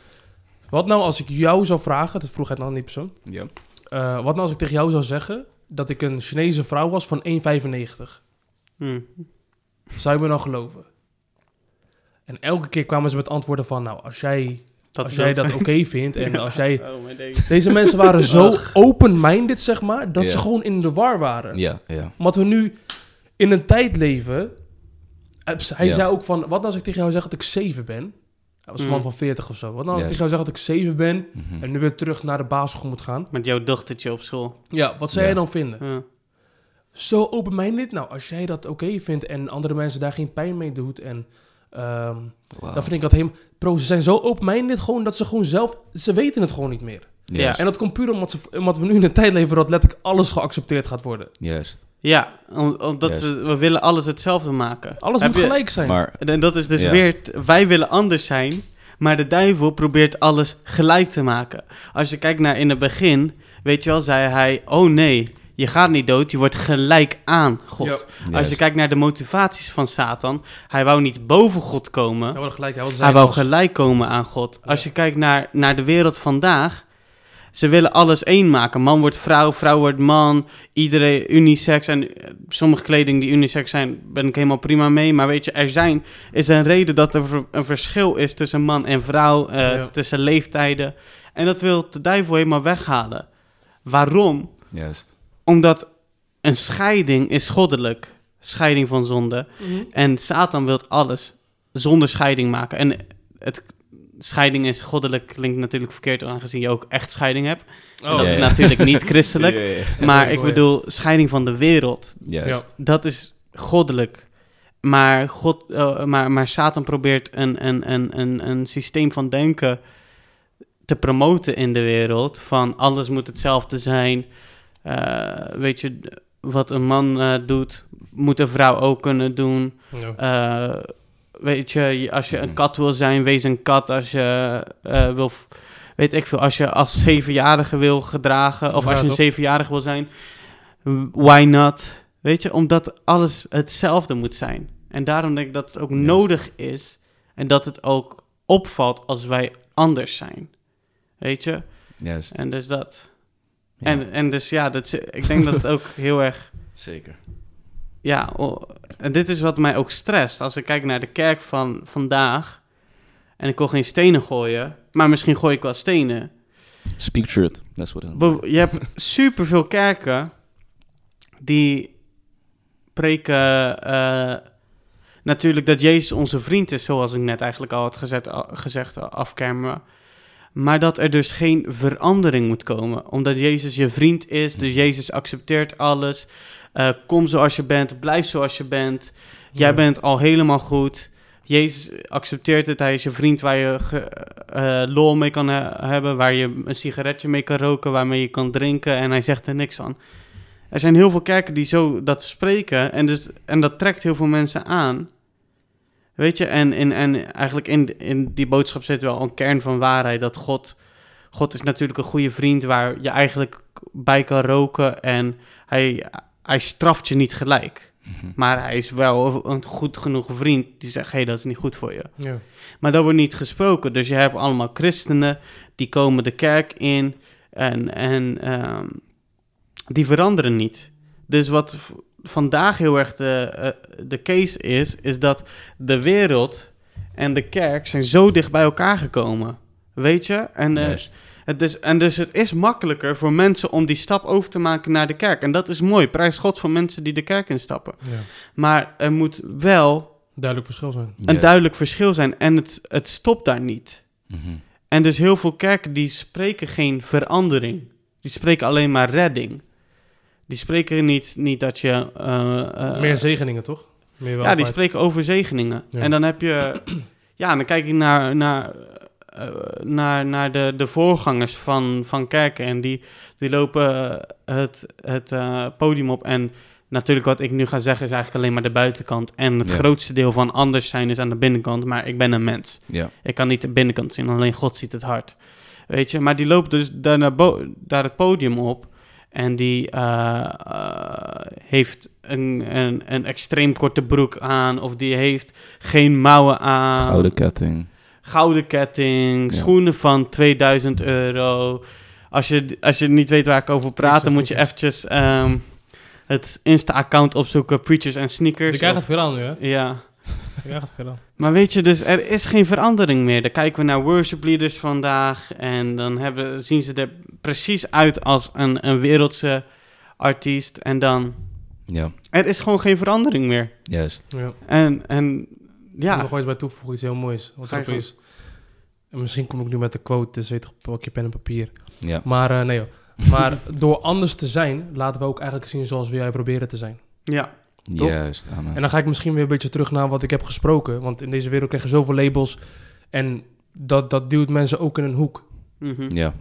wat nou als ik jou zou vragen, dat vroeg hij dan aan die persoon, Ja. eh, wat nou als ik tegen jou zou zeggen dat ik een Chinese vrouw was van 1,95? Hm. Zou je me dan geloven? En elke keer kwamen ze met antwoorden van, nou, als jij Dat als jij dat oké vindt en als jij... Oh, deze. Deze mensen waren zo open-minded, zeg maar, dat ze gewoon in de war waren. Ja, ja. Omdat we nu in een tijd leven... Hij hij zei ook van, wat als ik tegen jou zeg dat ik zeven ben? Hij was een man Mm. van 40 of zo. Wat nou als ik Juist. tegen jou zeg dat ik zeven ben Mhm. en nu weer terug naar de basisschool moet gaan? Met jouw dochtertje op school. Ja, wat zou Ja. jij dan vinden? Ja. Zo open-minded? Nou, als jij dat oké vindt en andere mensen daar geen pijn mee doet en... ehm, Wauw. Dan vind ik dat helemaal... Bro, ze zijn zo open-minded gewoon dat ze gewoon zelf... Ze weten het gewoon niet meer. Juist. En dat komt puur omdat, ze, omdat we nu in een tijd leven dat letterlijk alles geaccepteerd gaat worden. Juist. Ja, om- omdat we, we willen alles hetzelfde maken. Alles Heb moet je- gelijk zijn. Maar En dat is dus Ja. weer, t- wij willen anders zijn, maar de duivel probeert alles gelijk te maken. Als je kijkt naar in het begin, weet je wel, zei hij, oh nee, je gaat niet dood, je wordt gelijk aan God. Ja. Als je kijkt naar de motivaties van Satan, hij wou niet boven God komen, Hij wilde gelijk, hij wou als- gelijk komen aan God. Als je kijkt naar, naar de wereld vandaag, ze willen alles één maken. Man wordt vrouw, vrouw wordt man, iedereen unisex. En eh, sommige kleding die unisex zijn, ben ik helemaal prima mee. Maar weet je, er zijn, is een reden dat er een verschil is tussen man en vrouw, eh, Ja. tussen leeftijden. En dat wil de duivel helemaal weghalen. Waarom? Juist. Omdat een scheiding is goddelijk. Scheiding van zonde. Mhm. En Satan wil alles zonder scheiding maken. En het scheiding is goddelijk klinkt natuurlijk verkeerd aangezien je ook echt scheiding hebt. En Oh, dat ja, is ja. natuurlijk niet christelijk. Ja. Maar ik bedoel, scheiding van de wereld, Juist. dat is goddelijk. Maar, God, eh, maar, maar Satan probeert een, een, een, een, een systeem van denken te promoten in de wereld. Van alles moet hetzelfde zijn. Eh, weet je, wat een man eh, doet, moet een vrouw ook kunnen doen. Ja. Eh, weet je, als je een Mhm. kat wil zijn, wees een kat. Als je eh, wil, weet ik veel, als je als zevenjarige wil gedragen, of Ja, als je een toch? zevenjarige wil zijn, why not? Weet je, omdat alles hetzelfde moet zijn. En daarom denk ik dat het ook Juist. nodig is en dat het ook opvalt als wij anders zijn. Weet je? Juist. En dus dat. Ja, En, en dus ja, dat, ik denk dat het ook heel erg Zeker. Ja, en dit is wat mij ook stresst. Als ik kijk naar de kerk van vandaag en ik wil geen stenen gooien, maar misschien gooi ik wel stenen. Speak truth. That's what it Bev- Je hebt superveel kerken die preken eh, natuurlijk dat Jezus onze vriend is, zoals ik net eigenlijk al had gezet, gezegd, afkermen. Maar dat er dus geen verandering moet komen. Omdat Jezus je vriend is, dus Jezus accepteert alles. Eh, kom zoals je bent, blijf zoals je bent. Jij Ja. bent al helemaal goed. Jezus accepteert het, hij is je vriend waar je eh, lol mee kan he- hebben, waar je een sigaretje mee kan roken, waarmee je kan drinken en hij zegt er niks van. Er zijn heel veel kerken die zo dat spreken en, dus, en dat trekt heel veel mensen aan. Weet je, en, en, en eigenlijk in, in die boodschap zit wel een kern van waarheid, dat God, God is natuurlijk een goede vriend waar je eigenlijk bij kan roken en hij, hij straft je niet gelijk. Mhm. Maar hij is wel een goed genoeg vriend die zegt, hé, hey, dat is niet goed voor je. Ja. Maar dat wordt niet gesproken. Dus je hebt allemaal christenen die komen de kerk in en, en ehm, die veranderen niet. Dus wat v- vandaag heel erg de, eh, de case is, is dat de wereld en de kerk zijn zo dicht bij elkaar gekomen. Weet je? En, eh, Juist. Het is, en dus het is makkelijker voor mensen om die stap over te maken naar de kerk. En dat is mooi. Prijs God voor mensen die de kerk instappen. Ja. Maar er moet wel Duidelijk verschil zijn. een duidelijk verschil zijn. En het, het stopt daar niet. Mhm. En dus heel veel kerken die spreken geen verandering. Die spreken alleen maar redding. Die spreken niet, niet dat je... eh, eh, Meer zegeningen, toch? Meer ja, die spreken over zegeningen. Ja. En dan heb je... Ja, dan kijk ik naar, naar, eh, naar, naar de, de voorgangers van, van kerken. En die, die lopen eh, het, het eh, podium op. En natuurlijk wat ik nu ga zeggen is eigenlijk alleen maar de buitenkant. En het Ja. grootste deel van anders zijn is aan de binnenkant. Maar ik ben een mens. Ja. Ik kan niet de binnenkant zien, alleen God ziet het hart. Weet je, maar die loopt dus daar, naar daar het podium op. En die heeft een, een, een extreem korte broek aan. Of die heeft geen mouwen aan. Gouden ketting. Gouden ketting. Ja. Schoenen van 2000 euro. Als je, als je niet weet waar ik over praat, dan moet je eventjes ehm, het Insta-account opzoeken. Preachers en Sneakers. Die krijgt Of- het nu, hè? ja. Ja, gaat verder. Maar weet je, dus er is geen verandering meer. Dan kijken we naar worship leaders vandaag en dan hebben, zien ze er precies uit als een, een wereldse artiest. En dan, Ja, er is gewoon geen verandering meer. juist. Ja. En, en Ik ja, nog iets bij toevoegen, iets heel moois. Wat ook is. En misschien kom ik nu met de quote, dus weet je, pak je pen en papier. Ja, Maar eh, nee joh. Maar door anders te zijn, laten we ook eigenlijk zien zoals wij proberen te zijn. ja, Toch? juist. Amen. En dan ga ik misschien weer een beetje terug naar wat ik heb gesproken. Want in deze wereld krijg je zoveel labels. En dat, dat duwt mensen ook in een hoek. mhm. Ja,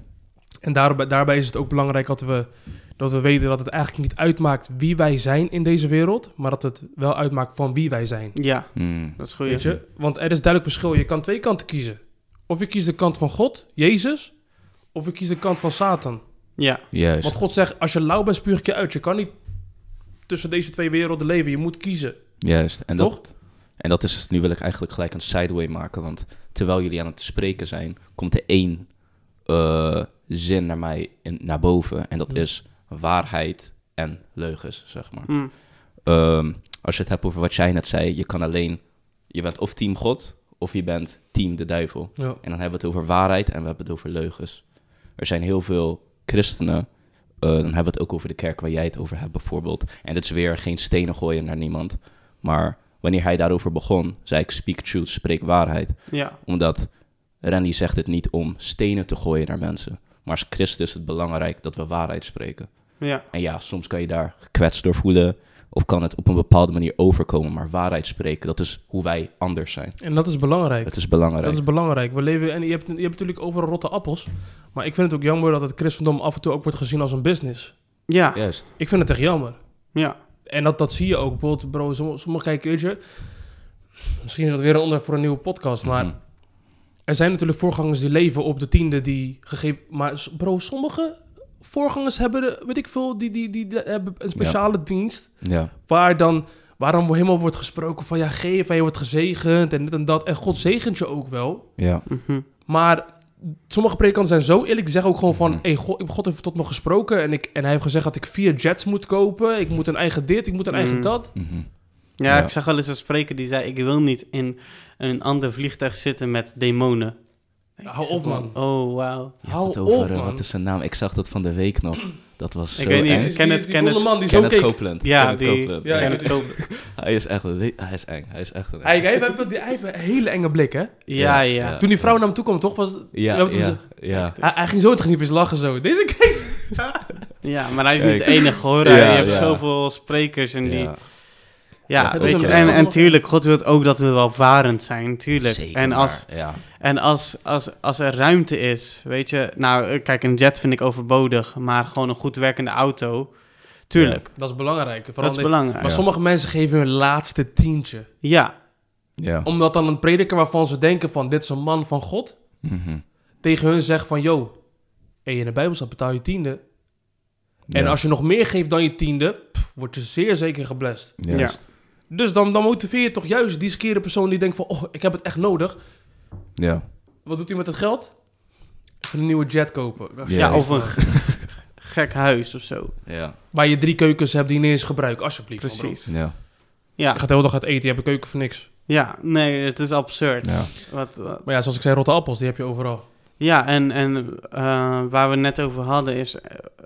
En daarbij, daarbij is het ook belangrijk dat we, dat we weten dat het eigenlijk niet uitmaakt wie wij zijn in deze wereld. Maar dat het wel uitmaakt van wie wij zijn. ja, Mm. dat is goed. Weet je? Want er is duidelijk verschil. Je kan twee kanten kiezen. Of je kiest de kant van God, Jezus. Of je kiest de kant van Satan. Ja, juist. Want God zegt, als je lauw bent, spuug ik je uit. Je kan niet tussen deze twee werelden leven. Je moet kiezen. Juist. En Toch? dat, en dat is, het- nu wil ik eigenlijk gelijk een sideway maken. Want terwijl jullie aan het spreken zijn, komt er één eh, zin naar mij in, naar boven. En dat Ja. is waarheid en leugens, zeg maar. mm, Ehm, als je het hebt over wat jij net zei, je kan alleen, je bent of team God of je bent team de duivel. Ja. En dan hebben we het over waarheid en we hebben het over leugens. Er zijn heel veel christenen, eh, dan hebben we het ook over de kerk waar jij het over hebt bijvoorbeeld. En dit is weer geen stenen gooien naar niemand. Maar wanneer hij daarover begon, zei ik speak truth, spreek waarheid. ja, Omdat Randy zegt het niet om stenen te gooien naar mensen. Maar als christen is het belangrijk dat we waarheid spreken. Ja, En ja, soms kan je daar gekwetst door voelen. Of kan het op een bepaalde manier overkomen. Maar waarheid spreken, dat is hoe wij anders zijn. En dat is belangrijk. Het is belangrijk. Dat is belangrijk. We leven, en je hebt, je hebt natuurlijk overal rotte appels. Maar ik vind het ook jammer dat het christendom af en toe ook wordt gezien als een business. ja, Juist. Ik vind het echt jammer. ja, En dat, dat zie je ook. Bijvoorbeeld, bro, sommige, kijken, weet je... Misschien is dat weer een onderwerp voor een nieuwe podcast, maar... Mhm. Er zijn natuurlijk voorgangers die leven op de tiende die gegeven... Maar bro, sommige voorgangers hebben, weet ik veel, die, die, die, die hebben een speciale dienst... Ja, waar dan, waar dan helemaal wordt gesproken van... Ja, geef en je wordt gezegend en dit en dat. En God zegent je ook wel. ja, mhm. Maar sommige predikanten zijn zo eerlijk. Die zeggen ook gewoon van... Mhm. Hey, God, God heeft tot me gesproken. En, ik, en hij heeft gezegd dat ik vier jets moet kopen. Ik moet een eigen dit, ik moet een eigen Mhm. dat. mhm. ja, Ja. ik zag wel eens een spreker die zei, ik wil niet in een ander vliegtuig zitten met demonen. Hou op, man. Oh, wauw. Je Hou het over, op, eh, man. wat is zijn naam? Ik zag dat van de week nog. Dat was Ik zo weet niet, eng. ik ken het, ken het. man die zo Kenneth keek. Copeland. Ja, Kenneth die- Copeland. Ja, het kopen. Hij is echt, hij is eng. Hij is echt een Hij, hij, heeft, hij heeft een hele enge blik, hè? Ja, Ja. Toen die vrouw naar hem toe kwam, toch? Was, Ja, Ja, hij, hij ging zo technisch lachen zo. Deze Kees. Ja, maar hij is niet de enige hoor. Ja, je hebt ja. zoveel sprekers en die... Ja. Ja, Ja, weet je, en, en tuurlijk, God wil ook dat we welvarend zijn, tuurlijk. Zeker en als, maar, ja. en als, als, als er ruimte is, weet je... Nou, eh, kijk, een jet vind ik overbodig, maar gewoon een goed werkende auto... Tuurlijk, Dat is belangrijk. Vooral dat is belangrijk. Maar Ja. sommige mensen geven hun laatste tientje. Ja, Ja. Omdat dan een prediker waarvan ze denken van... Dit is een man van God. Mhm. Tegen hun zegt van... Yo, hey, in de Bijbel staat betaal je tiende. En Ja. als je nog meer geeft dan je tiende... pff, word je zeer zeker geblest. Juist. Dus dan, dan motiveer je toch juist die skere persoon die denkt van... Oh, ik heb het echt nodig. Ja. Wat doet hij met het geld? Even een nieuwe jet kopen. ja, Ja, of een gek huis of zo. Ja. Waar je drie keukens hebt die je niet eens gebruikt. Alsjeblieft. Precies. Ja. Ja, Je gaat de hele dag uit eten, je hebt een keuken voor niks. ja, nee, het is absurd. Ja. Wat, wat- Maar ja, zoals ik zei, rotte appels, die heb je overal. Ja, en, en eh, waar we net over hadden is,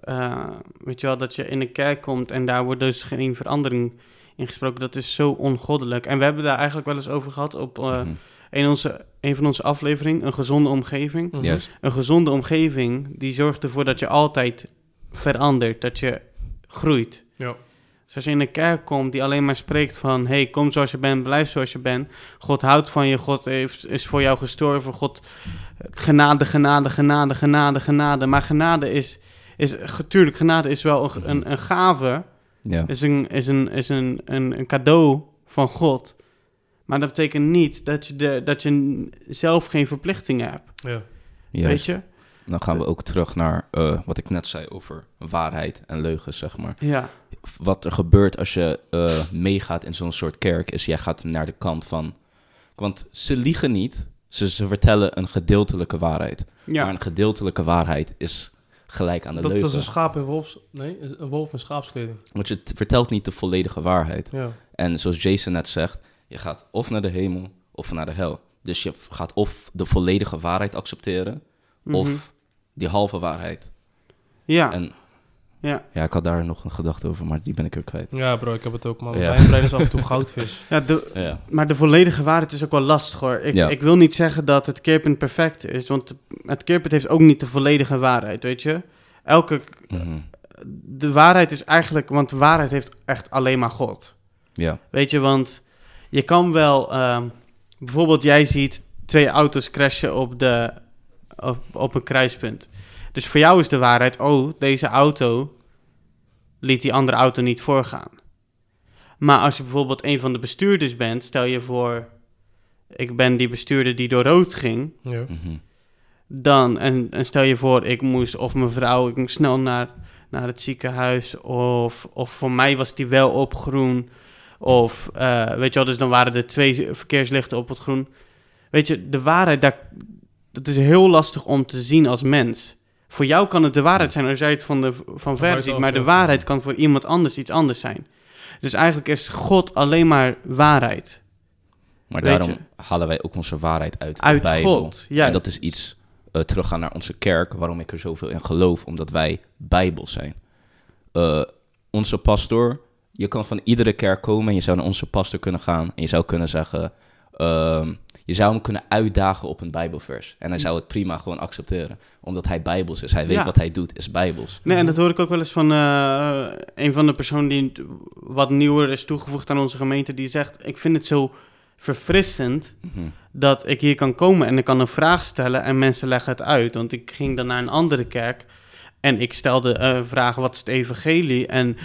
eh, weet je wel, dat je in een kerk komt en daar wordt dus geen verandering in gesproken. Dat is zo ongoddelijk. En we hebben daar eigenlijk wel eens over gehad op eh, Mhm. een, onze, een van onze afleveringen, een gezonde omgeving. Mhm. Een gezonde omgeving, die zorgt ervoor dat je altijd verandert, dat je groeit. Ja. Dus als je in een kerk komt die alleen maar spreekt van... hey, kom zoals je bent, blijf zoals je bent. God houdt van je, God heeft, is voor jou gestorven. God, genade, genade, genade, genade, genade. Maar genade is... is natuurlijk, genade is wel een, een, een gave. Ja. Is, een, is, een, is een, een, een cadeau van God. Maar dat betekent niet dat je, de, dat je zelf geen verplichtingen hebt. Ja. Juist. Weet je? Dan gaan we ook terug naar eh, wat ik net zei over waarheid en leugens, zeg maar. Ja, Wat er gebeurt als je eh, meegaat in zo'n soort kerk, is jij gaat naar de kant van... Want ze liegen niet, ze, ze vertellen een gedeeltelijke waarheid. Maar ja. een gedeeltelijke waarheid is gelijk aan de Dat leugen. is een schaap in wolfs... Nee, een wolf in schaapskleding. Want je vertelt niet de volledige waarheid. Ja. En zoals Jason net zegt, Je gaat of naar de hemel of naar de hel. Dus je gaat of de volledige waarheid accepteren, Mhm. of die halve waarheid. Ja, En ja. ja, ik had daar nog een gedachte over, maar die ben ik weer kwijt. Ja, bro, ik heb het ook. Maar Ja. mijn brein is af en toe goudvis. ja de, Ja, maar de volledige waarheid is ook wel lastig hoor. Ik, Ja. ik wil niet zeggen dat het keerpunt perfect is, want het keerpunt heeft ook niet de volledige waarheid, weet je. Elke, mhm. de waarheid is eigenlijk, want de waarheid heeft echt alleen maar God. ja. Weet je, want je kan wel, ehm, bijvoorbeeld jij ziet twee auto's crashen op, de, op, op een kruispunt. Dus voor jou is de waarheid, oh, deze auto liet die andere auto niet voorgaan. Maar als je bijvoorbeeld een van de bestuurders bent, stel je voor, ik ben die bestuurder die door rood ging, Ja. mhm. dan, en, en stel je voor, ik moest, of mijn vrouw, ik moest snel naar, naar het ziekenhuis, of, of voor mij was die wel op groen, of eh, weet je wel, dus dan waren er twee verkeerslichten op het groen. Weet je, de waarheid, daar, dat is heel lastig om te zien als mens. Voor jou kan het de waarheid zijn als jij het van, de, van ver buitenaf, ziet, maar de waarheid kan voor iemand anders iets anders zijn. Dus eigenlijk is God alleen maar waarheid. Maar Weet daarom je. halen wij ook onze waarheid uit, Uit de Bijbel. God, juist. En dat is iets, eh, teruggaan naar onze kerk, waarom ik er zoveel in geloof, omdat wij Bijbel zijn. Eh, onze pastor, je kan van iedere kerk komen en je zou naar onze pastor kunnen gaan en je zou kunnen zeggen, ehm, je zou hem kunnen uitdagen op een Bijbelvers. En hij zou het prima gewoon accepteren, omdat hij Bijbels is. Hij weet Ja. wat hij doet, is Bijbels. Nee, en dat hoor ik ook wel eens van eh, een van de personen die wat nieuwer is toegevoegd aan onze gemeente. Die zegt, ik vind het zo verfrissend Mhm. dat ik hier kan komen en ik kan een vraag stellen en mensen leggen het uit. Want ik ging dan naar een andere kerk en ik stelde eh vragen, wat is het evangelie? En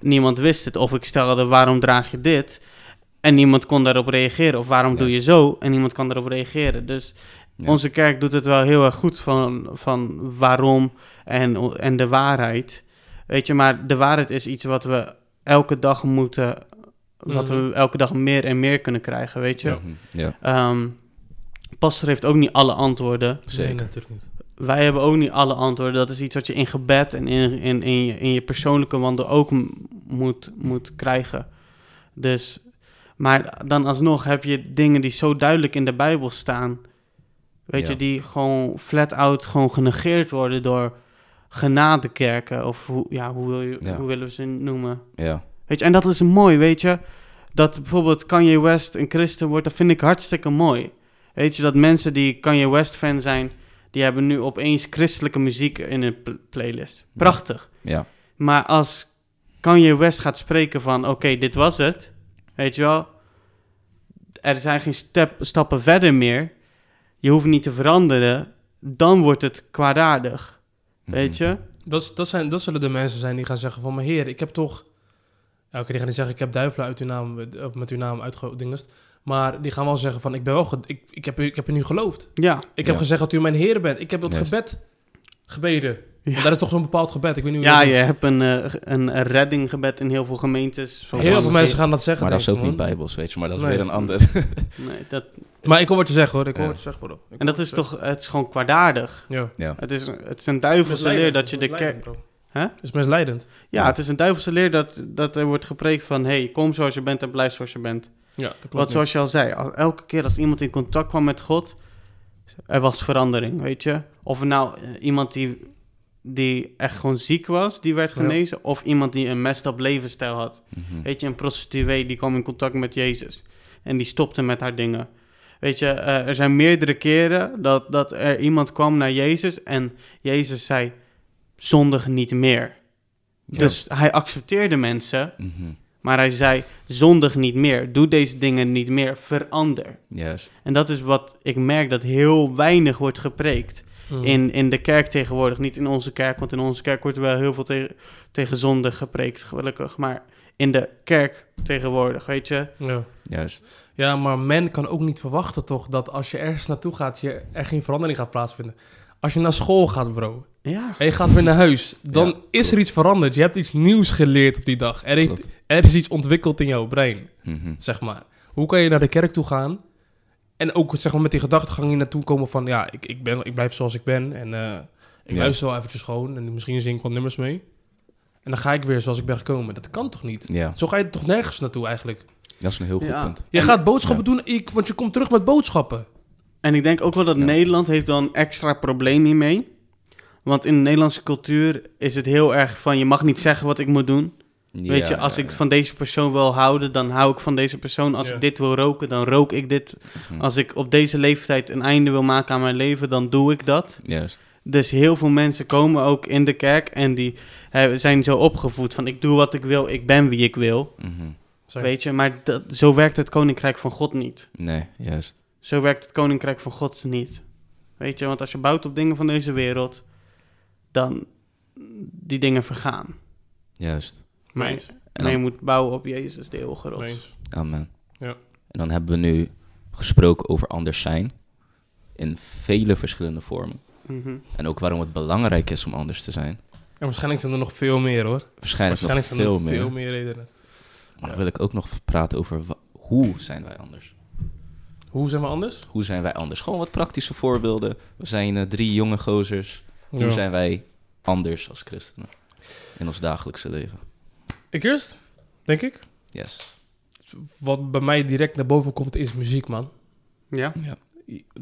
niemand wist het. Of ik stelde, waarom draag je dit? En niemand kon daarop reageren. Of waarom doe je zo? En niemand kan daarop reageren. Dus Ja. onze kerk doet het wel heel erg goed van, van waarom en, en de waarheid. Weet je, maar de waarheid is iets wat we elke dag moeten, wat Mhm. we elke dag meer en meer kunnen krijgen, weet je. Ja. Mhm. Ja, Ehm, pastor heeft ook niet alle antwoorden. zeker. Nee, natuurlijk niet. Wij hebben ook niet alle antwoorden. Dat is iets wat je in gebed en in, in, in, je, in je persoonlijke wandel ook moet, moet krijgen. Dus, maar dan alsnog heb je dingen die zo duidelijk in de Bijbel staan. Weet Ja. je, die gewoon flat out gewoon genegeerd worden door genadekerken. Of hoe, ja, hoe, wil je, Ja. hoe willen we ze noemen? Ja, Weet je, en dat is mooi, weet je. Dat bijvoorbeeld Kanye West een christen wordt, dat vind ik hartstikke mooi. Weet je, dat mensen die Kanye West fan zijn, die hebben nu opeens christelijke muziek in hun pl- playlist. Prachtig. ja, Maar als Kanye West gaat spreken van, oké, dit was het, weet je wel. Er zijn geen step, stappen verder meer. Je hoeft niet te veranderen. Dan wordt het kwaadaardig, weet Mhm. je. Dat, is- dat, zijn, dat zullen de mensen zijn die gaan zeggen van... Maar heer, ik heb toch... Oké, die gaan niet zeggen... Ik heb duivelen uit uw naam, of met uw naam uitgedingest. Maar die gaan wel zeggen van... Ik, ben wel ge- ik, ik, heb, u- ik heb in u geloofd. Ja, Ik heb Ja. gezegd dat u mijn heer bent. Ik heb dat gebed gebeden. Ja. Want dat is toch zo'n bepaald gebed. Ik weet niet hoe ja je hebt een, eh, een reddinggebed in heel veel gemeentes. Van Heel veel mensen gaan dat zeggen. Maar dat is ook niet bijbels, weet je. Maar dat is Nee. weer een ander. Nee, dat, Maar ik hoor wat je zegt hoor. Ik hoor Ja. wat je zegt bro. Ik en dat is toch, het is gewoon kwaadaardig. Ja. Ja, Het is, het is een duivelse leer dat je de kerk... Hè? Het is misleidend. Ja, Ja. het is een duivelse leer dat, dat er wordt gepreekt van... hey, kom zoals je bent en blijf zoals je bent. Ja, dat klopt. Wat niet. zoals je al zei, elke keer als iemand in contact kwam met God... er was verandering, weet je. Of nou eh, iemand die, die echt gewoon ziek was, die werd Ja. genezen... of iemand die een messed up levensstijl had. Mhm. Weet je, een prostituee die kwam in contact met Jezus. En die stopte met haar dingen. Weet je, eh, er zijn meerdere keren dat, dat er iemand kwam naar Jezus en Jezus zei, zondig niet meer. Ja. Dus hij accepteerde mensen, Mhm. maar hij zei, zondig niet meer. Doe deze dingen niet meer, verander. Juist. En dat is wat ik merk dat heel weinig wordt gepreekt Mhm. in, in de kerk tegenwoordig. Niet in onze kerk, want in onze kerk wordt er wel heel veel te- tegen zonde gepreekt, gelukkig. Maar in de kerk tegenwoordig, weet je. Ja. Juist. ja, maar men kan ook niet verwachten toch... dat als je ergens naartoe gaat... Je, er geen verandering gaat plaatsvinden. Als je naar school gaat bro... Ja. en je gaat weer naar huis... dan Ja, is er iets veranderd. Je hebt iets nieuws geleerd op die dag. Er, heeft, er is iets ontwikkeld in jouw brein. Mhm. zeg maar. Hoe kan je naar de kerk toe gaan en ook zeg maar, met die gedachtegang hier naartoe komen van... ja, ik, ik, ben, ik blijf zoals ik ben en eh, ik Ja. luister wel eventjes gewoon... en misschien zing ik wat nummers mee. En dan ga ik weer zoals ik ben gekomen. Dat kan toch niet? Ja. Zo ga je toch nergens naartoe eigenlijk? Dat is een heel goed Ja. punt. Je En- gaat boodschappen doen, ik, want je komt terug met boodschappen. En ik denk ook wel dat Ja. Nederland heeft dan extra probleem hiermee. Want in de Nederlandse cultuur is het heel erg van... je mag niet zeggen wat ik moet doen. Weet je, als ja, ik van deze persoon wil houden... dan hou ik van deze persoon. Als Ja. ik dit wil roken, dan rook ik dit. Mhm. Als ik op deze leeftijd een einde wil maken aan mijn leven... dan doe ik dat. Juist. Dus heel veel mensen komen ook in de kerk... en die zijn zo opgevoed van... ik doe wat ik wil, ik ben wie ik wil. Mhm. Weet je, maar dat, zo werkt het koninkrijk van God niet. Nee, juist. Zo werkt het koninkrijk van God niet. Weet je, want als je bouwt op dingen van deze wereld, dan die dingen vergaan. Juist. Maar. En maar je dan- moet bouwen op Jezus, de eeuwige rots. Eens. Amen. Ja. En dan hebben we nu gesproken over anders zijn. In vele verschillende vormen. Mhm. En ook waarom het belangrijk is om anders te zijn. En waarschijnlijk zijn er nog veel meer hoor. Waarschijnlijk, Waarschijnlijk nog zijn er veel nog meer. veel meer redenen. Maar dan wil ik ook nog praten over wa- hoe zijn wij anders? Hoe zijn we anders? Hoe zijn wij anders? Gewoon wat praktische voorbeelden. We zijn eh, drie jonge gozers. Hoe Ja. zijn wij anders als christenen? In ons dagelijkse leven. Ik eerst, denk ik. Yes. Wat bij mij direct naar boven komt is muziek, man. Ja?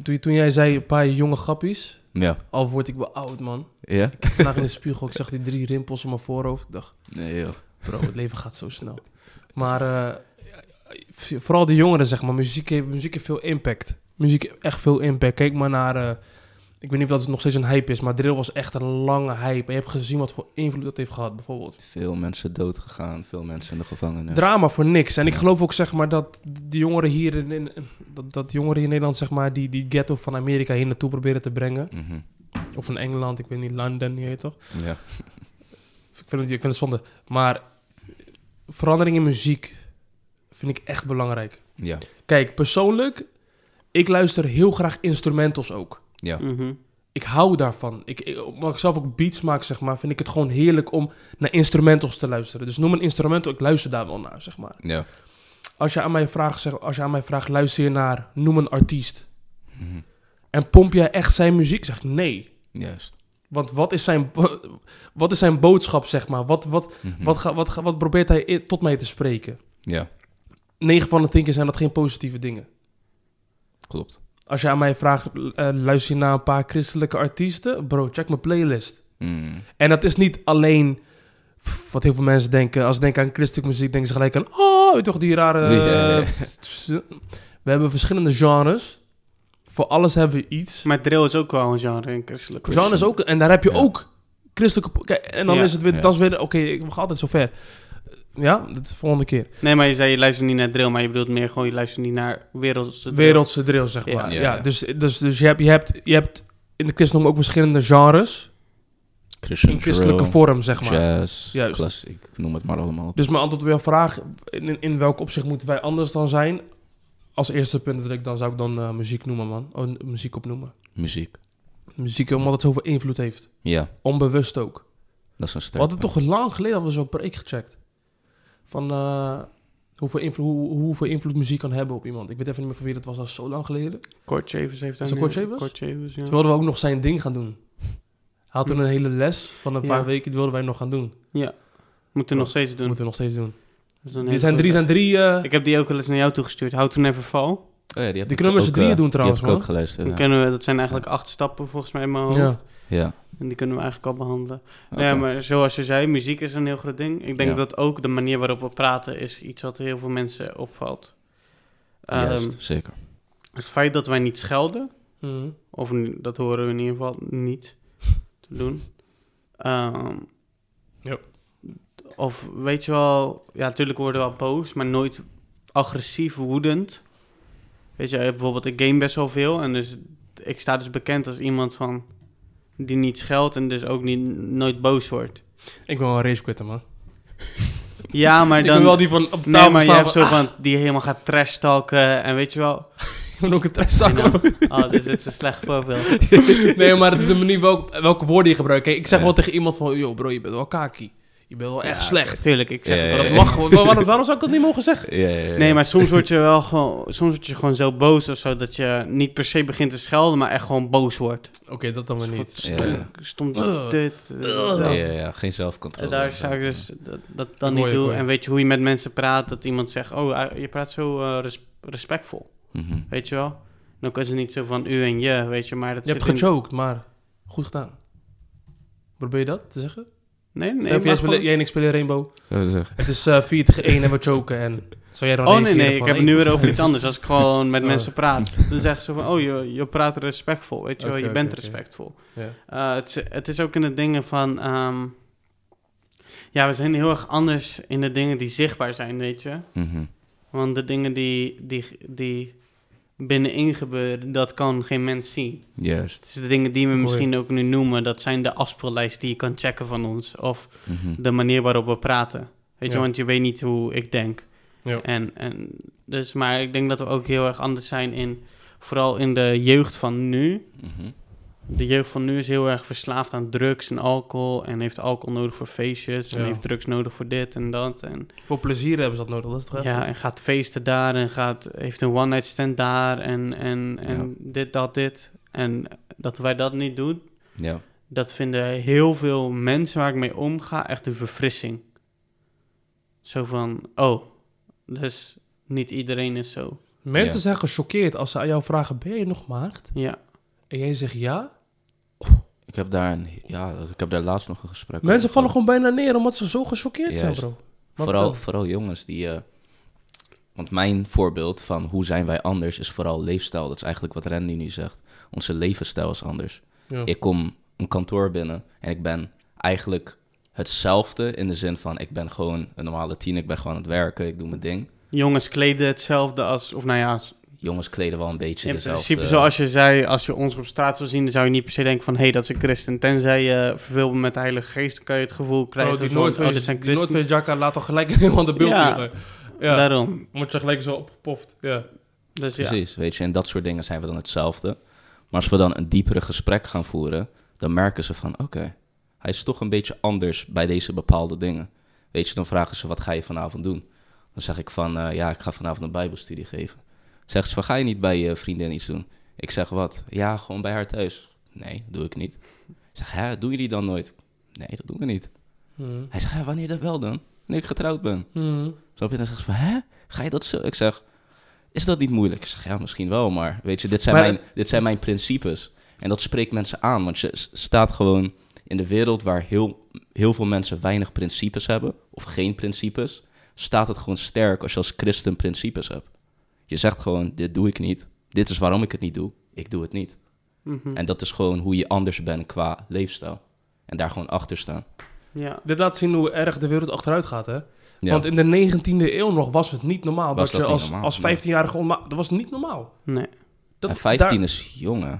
Toen, toen jij zei een paar jonge grappies, Ja. al word ik wel oud, man. Ja? Vandaag in de spiegel, ik zag die drie rimpels op mijn voorhoofd. Ik dacht, Nee, joh. bro, het leven gaat zo snel. Maar eh, vooral de jongeren, zeg maar, muziek heeft, muziek heeft veel impact. Muziek heeft echt veel impact. Kijk maar naar, eh, ik weet niet of dat nog steeds een hype is, maar drill was echt een lange hype. En je hebt gezien wat voor invloed dat heeft gehad, bijvoorbeeld. Veel mensen dood gegaan. Veel mensen in de gevangenis. Drama voor niks. En ik geloof ook, zeg maar, dat die jongeren hier in, in- dat, dat jongeren in Nederland, zeg maar, die, die ghetto van Amerika hier naartoe proberen te brengen. Mhm. Of in Engeland, ik weet niet, London, je weet toch? Ja. Ik vind, het, ik vind het zonde. Maar verandering in muziek vind ik echt belangrijk. Ja. Kijk, persoonlijk, ik luister heel graag instrumentals ook. Ja. Mhm. Ik hou daarvan. Ik, ik, omdat ik zelf ook beats maak, zeg maar, vind ik het gewoon heerlijk om naar instrumentals te luisteren. Dus noem een instrumental, ik luister daar wel naar, zeg maar. Ja. Als je aan mij vraagt, zeg, als je aan mij vraagt, luister je naar, noem een artiest. Mhm. En pomp jij echt zijn muziek? Zeg ik nee. Juist. Want wat is zijn, wat is zijn boodschap, zeg maar? Wat, wat, Mhm. wat, ga, wat, ga- wat probeert hij tot mij te spreken? Ja, 9 van de 10 keer zijn dat geen positieve dingen. klopt. Als je aan mij vraagt, eh, luister je naar een paar christelijke artiesten? Bro, check mijn playlist. Mm. En dat is niet alleen pff, wat heel veel mensen denken. Als ze denken aan christelijke muziek, denken ze gelijk aan... Oh, weet je toch die rare... Ja, ja, ja. We hebben verschillende genres. Voor alles hebben we iets. Maar drill is ook wel een genre in christelijk. Genres ook... En daar heb je Ja. ook christelijke... Kijk, en dan Ja. is het weer... Ja. Dat is weer... Oké, ik ga altijd zo ver. Ja, dat is de volgende keer. Nee, maar je zei je luistert niet naar drill, maar je bedoelt meer gewoon je luistert niet naar wereldse drill. Wereldse drill, zeg maar. Ja, Ja, ja. Dus, dus, dus je, hebt, je, hebt, je hebt in de christendom ook verschillende genres. Christian In christelijke drill, vorm, zeg maar. Jazz, Juist. klassiek, noem het maar allemaal. Dus mijn antwoord op jouw vraag, in, in welk opzicht moeten wij anders dan zijn? Als eerste punt dat ik dan zou ik dan eh, muziek noemen, man. Oh, muziek opnoemen. Muziek. Muziek, omdat het zoveel invloed heeft. Ja, Onbewust ook. dat is een We sterk. hadden toch lang geleden hadden we zo'n preek gecheckt. Van eh, hoeveel, invloed, hoe, hoeveel invloed muziek kan hebben op iemand. Ik weet even niet meer van wie dat was, dat is zo lang geleden. Kort Shavers heeft nu- Kort Shavers? Kort Shavers, ja. Toen wilden we ook nog zijn ding gaan doen. Hij had toen een hele les van een Ja. paar weken, die wilden wij nog gaan doen. Moeten we nog steeds doen. Moeten we nog steeds doen. Hele zijn drie, zijn drie, eh, Ik heb die ook wel eens naar jou toegestuurd. How to Never Fall. Oh ja, die heb Die kunnen we z'n ook, drieën eh, doen trouwens, Die heb ik ook geluisterd. Dan Ja. we, dat zijn eigenlijk acht stappen volgens mij in mijn hoofd. ja. Ja. En die kunnen we eigenlijk al behandelen. oké. Ja, maar zoals je zei, muziek is een heel groot ding. Ik denk Ja. dat ook de manier waarop we praten is iets wat heel veel mensen opvalt. Ehm, Juist, zeker. het feit dat wij niet schelden, Mhm. of dat horen we in ieder geval niet te doen. Ehm, Ja. Of weet je wel, ja, natuurlijk worden we wel boos, maar nooit agressief, woedend. Weet je, bijvoorbeeld, ik game best wel veel en dus ik sta dus bekend als iemand van die niet scheldt en dus ook niet, nooit boos wordt. Ik ben wel een racequitter, man. Ja, maar ik dan... ben wel die van op de Nee, maar je hebt zo van, die helemaal gaat trash talken en weet je wel. Ik ben ook een testzak. Ja. Oh, dus dit is een slecht voorbeeld. nee, maar het is de manier welk, welke woorden je gebruikt. Kijk, ik zeg Ja. wel tegen iemand van... Yo bro, je bent wel kaki. Je bent wel echt slecht. Tuurlijk, ik zeg Ja, het ja, ook. Dat mag gewoon. Waarom, waarom zou ik dat niet mogen zeggen? Ja, ja, ja. Nee, maar soms word je wel gewoon, soms word je gewoon zo boos of zo dat je niet per se begint te schelden, maar echt gewoon boos wordt. Oké, dat dan weer niet. Stom, Ja. stom Ugh. dit. eh. Ja, ja, ja, geen zelfcontrole. En daar zou ik dus dat, dat dan niet doen. En weet je hoe je met mensen praat, dat iemand zegt, oh, eh, je praat zo eh, res- respectvol, Mhm. weet je wel? Dan is het niet zo van u en je, weet je, maar dat Je hebt in- gechoked, maar goed gedaan. Probeer je dat te zeggen? Nee, Nee, nee, jij, maar spelen, jij en ik spelen Rainbow. Het is eh 4 tegen 1 en we choken. En zou jij dan Oh nee, nee, ik heb het nu weer over iets anders. Als ik gewoon met Oh. mensen praat, dan zeggen ze van, oh, je, je praat respectvol, weet je wel, je bent respectvol. Ja. Eh, het, is, het is ook in de dingen van, ehm, ja, we zijn heel erg anders in de dingen die zichtbaar zijn, weet je. Mhm. Want de dingen die, die, die binnenin gebeuren, dat kan geen mens zien. Juist. Dus de dingen die we misschien ook nu noemen, dat zijn de afspeellijst die je kan checken van ons. Of Mhm. de manier waarop we praten. Weet je, Ja. want je weet niet hoe ik denk. Ja. En, en dus, maar ik denk dat we ook heel erg anders zijn in, vooral in de jeugd van nu. Mhm. De jeugd van nu is heel erg verslaafd aan drugs en alcohol. En heeft alcohol nodig voor feestjes. En Ja. heeft drugs nodig voor dit en dat. En, Voor plezier hebben ze dat nodig, dat is het ja, echt. en gaat feesten daar. En gaat, heeft een one-night stand daar. En, en, en Ja. dit, dat, dit. En dat wij dat niet doen. Ja. Dat vinden heel veel mensen waar ik mee omga echt een verfrissing. Zo van, oh, dus niet iedereen is zo. Mensen Ja. zijn gechoqueerd als ze aan jou vragen, ben je nog maagd? Ja, En jij zegt ja. Ik heb daar, een, ja, ik heb daar laatst nog een gesprek Mensen over vallen gewoon bijna neer omdat ze zo gechoqueerd zijn, bro. Maar Vooral, vooral jongens die... eh, want mijn voorbeeld van hoe zijn wij anders is vooral leefstijl. Dat is eigenlijk wat Randy nu zegt. Onze levensstijl is anders. Ja. Ik kom een kantoor binnen en ik ben eigenlijk hetzelfde in de zin van... ik ben gewoon een normale tiener, ik ben gewoon aan het werken, ik doe mijn ding. jongens kleden hetzelfde als, of nou ja, Jongens kleden wel een beetje in dezelfde... principe zoals je zei, als je ons op straat zou zien, dan zou je niet per se denken van, hé, hey, dat is een christen. Tenzij je verveelt met de Heilige Geest, dan kan je het gevoel krijgen die oh, dit zijn die nooit christen. Jacka laat toch gelijk helemaal de beeld Ja. zien. Ja, Daarom. word je gelijk zo opgepoft. Ja. Dus ja. Precies, weet je, en dat soort dingen zijn we dan hetzelfde. Maar als we dan een diepere gesprek gaan voeren, dan merken ze van, oké, hij is toch een beetje anders bij deze bepaalde dingen. Weet je, dan vragen ze, wat ga je vanavond doen? Dan zeg ik van, eh, ja, ik ga vanavond een bijbelstudie geven. Zeggen ze van, ga je niet bij je vriendin iets doen? Ik zeg, wat? Ja, gewoon bij haar thuis. Nee, doe ik niet. Ik zeg, hè, doe je die dan nooit? Nee, dat doen we niet. Mhm. Hij zegt, ja, wanneer dat wel dan? Wanneer ik getrouwd ben. Mhm. Snap je? Dan zeggen ze van, hè? Ga je dat zo? Ik zeg, is dat niet moeilijk? Ik zeg, ja, misschien wel, maar weet je, dit zijn, Maar- mijn, dit zijn mijn principes. En dat spreekt mensen aan, want je staat gewoon in de wereld waar heel, heel veel mensen weinig principes hebben, of geen principes, staat het gewoon sterk als je als christen principes hebt. Je zegt gewoon, dit doe ik niet. Dit is waarom ik het niet doe. Ik doe het niet. Mhm. En dat is gewoon hoe je anders bent qua leefstijl. En daar gewoon achter staan. ja. Dit laat zien hoe erg de wereld achteruit gaat, hè? Ja. Want in de 19e eeuw nog was het niet normaal. Was dat je als, normaal? als 15-jarige onma... Dat was niet normaal. Nee. Dat, en 15 daar- is jong, hè?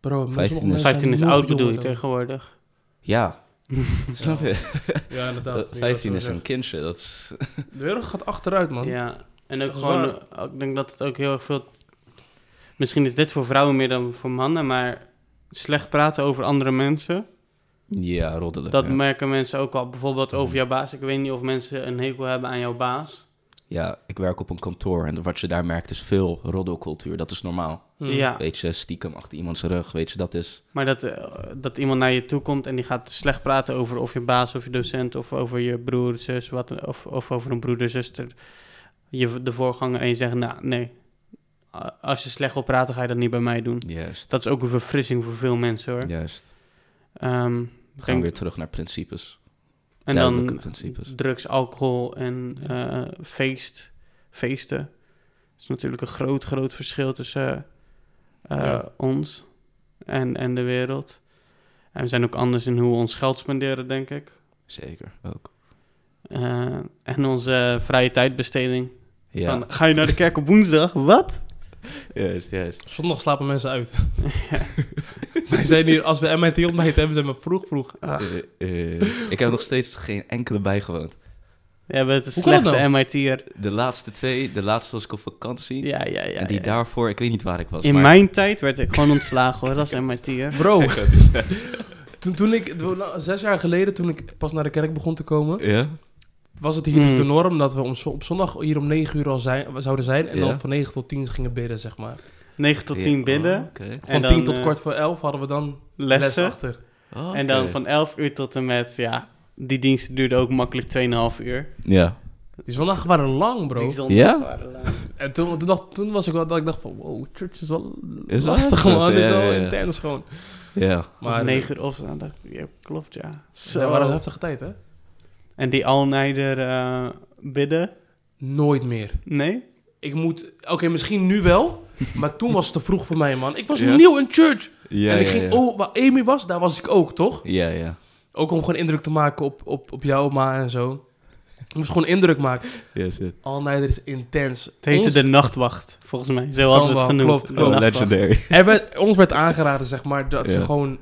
Bro, 15 sommige is- mensen 15 is oud bedoel je tegenwoordig. Ja. Snap je? Ja, inderdaad. Dat- Nu 15 dat is een kindje. Dat is... De wereld gaat achteruit, man. Ja, en ook gewoon, ik denk dat het ook heel erg veel... Misschien is dit voor vrouwen meer dan voor mannen, maar slecht praten over andere mensen, Ja, roddelen. dat ja. merken mensen ook al. Bijvoorbeeld over jouw baas. Ik weet niet of mensen een hekel hebben aan jouw baas. ja, ik werk op een kantoor en wat je daar merkt is veel roddelcultuur. Dat is normaal. Hmm. Ja, Weet je, stiekem achter iemands rug, weet je, dat is... maar dat, eh, dat iemand naar je toe komt en die gaat slecht praten over of je baas of je docent of over je broer, zus, wat, of, of over een broeder, zuster, je, de voorganger en je zegt, nou, nee. Als je slecht wil praten, ga je dat niet bij mij doen. Juist, Dat is ook een verfrissing voor veel mensen hoor. juist. Ehm, We gaan denk- weer terug naar principes. en dan principes. drugs, alcohol en eh, feest, feesten. Dat is natuurlijk een groot, groot verschil tussen eh, Ja. ons en, en de wereld. En we zijn ook anders in hoe we ons geld spenderen, denk ik. Zeker, ook. Eh, en onze vrije tijdbesteding. Ja, Van, ga je naar de kerk op woensdag? Wat? juist, juist. Zondag slapen mensen uit. Wij zijn hier, als we MIT ontbijt hebben, zijn we vroeg, vroeg. Eh, eh, ik heb nog steeds geen enkele bijgewoond. Hoe kan dat slechte nou? MIT'er. De laatste twee, de laatste was ik op vakantie. Ja, ja, ja. en die ja. daarvoor, ik weet niet waar ik was. In maar... mijn tijd werd ik gewoon ontslagen hoor, als MIT'er. Bro, Toen, toen ik, nou, zes jaar geleden, toen ik pas naar de kerk begon te komen, Ja? Was het hier dus de norm dat we om, zo- op zondag hier om 9 uur al zijn, we zouden zijn. En Ja. dan van 9 tot 10 gingen bidden, zeg maar. 9 tot 10 Ja, bidden, oh, oké. Van En 10 dan, tot eh, kwart voor 11 hadden we dan les lessen. achter. Oh, En dan van 11 uur tot en met, ja, die diensten duurden ook makkelijk 2,5 uur. Ja. Die zondagen waren lang, bro. Die zondags Ja? waren lang. En toen, toen, dacht, toen was ik wel dat ik dacht van, wow, church is wel Is lastig, man. ja, is wel ja, ja. intens gewoon. Ja. Maar Maar 9 uur opstaan, dacht ik, ja, klopt, ja. het waren een Zo. heftige tijd, hè? En die all-nighter eh, bidden? Nooit meer. Nee? Ik moet... Oké, misschien nu wel. maar toen was het te vroeg voor mij, man. Ik was Ja? nieuw in church. Ja, en ik ja, ging... ja. Oh, waar Amy was, daar was ik ook, toch? Ja, ja. Ook om gewoon indruk te maken op, op, op jou, ma en zo. Ik moest gewoon indruk maken. Yes, it. All Nighter is intens. Het heette Ons- de nachtwacht, volgens mij. Zo hadden we het genoemd. klopt, klopt. Oh, legendary. Er werd, ons werd aangeraden, zeg maar, dat Ja. je gewoon,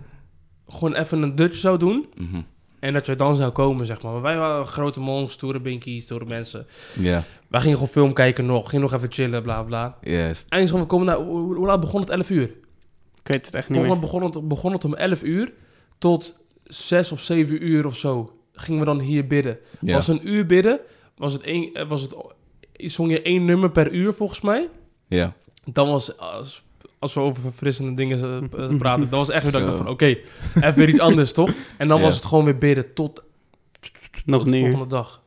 gewoon even een Dutch zou doen. Mhm. En dat je dan zou komen, zeg maar. Maar wij waren grote monks, stoere binkies, stoere mensen. Ja, Wij gingen gewoon film kijken nog. Gingen nog even chillen, bla bla. yes. Eindelijk gewoon, we komen naar... Hoe, laat begon het? 11 uur. Ik weet het echt niet meer. begon het, begon het om 11 uur. Tot 6 of 7 uur of zo. Gingen we dan hier bidden. Ja. Was een uur bidden. Was het één... Was het, zong je één nummer per uur, volgens mij. Ja. Dan was... Als, we over verfrissende dingen eh, praten, dan was het echt weer dat ik dacht van, oké, even weer iets anders, toch? En dan Ja. was het gewoon weer bidden tot, Nog tot de volgende dag.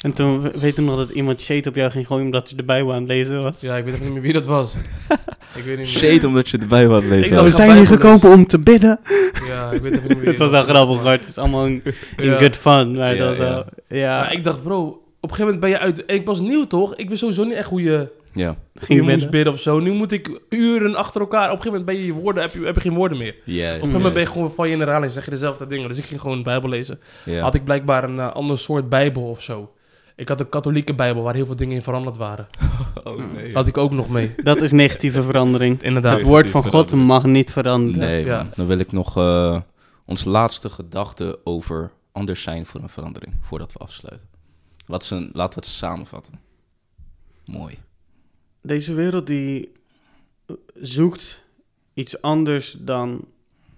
En toen we- weet ik nog dat iemand shade op jou ging gooien omdat je de Bijbel aan het lezen was. Ja, ik weet even niet meer wie dat was. ik weet niet meer. Shade omdat je erbij wat lezen. Ik we zijn hier gekomen om te bidden. Ja, ik weet even niet meer wie Het was wel grappig hoor. Het is allemaal in, in Ja. good fun. Maar Ja, dat was wel... Ja, Maar ik dacht, bro, op een gegeven moment ben je uit... Ik was nieuw, toch? Ik wist sowieso niet echt hoe je, Ja. hoe je ging moest bidden. of zo. Nu moet ik uren achter elkaar... Op een gegeven moment ben je je woorden... Heb je, heb je geen woorden meer. Op Juist. een gegeven moment ben je gewoon van je in herhaling... en zeg je dezelfde dingen. Dus ik ging gewoon de Bijbel lezen. Ja. Had ik blijkbaar een eh, ander soort Bijbel of zo. Ik had een katholieke Bijbel... waar heel veel dingen in veranderd waren. Oh, nee. Had ik ook nog mee. Dat is negatieve verandering. Inderdaad. Het woord van God mag niet veranderen. Nee, Ja. Dan wil ik nog eh ons laatste gedachte over anders zijn voor een verandering, voordat we afsluiten. Wat is een, laten we het samenvatten. Mooi. Deze wereld die eh, zoekt iets anders dan,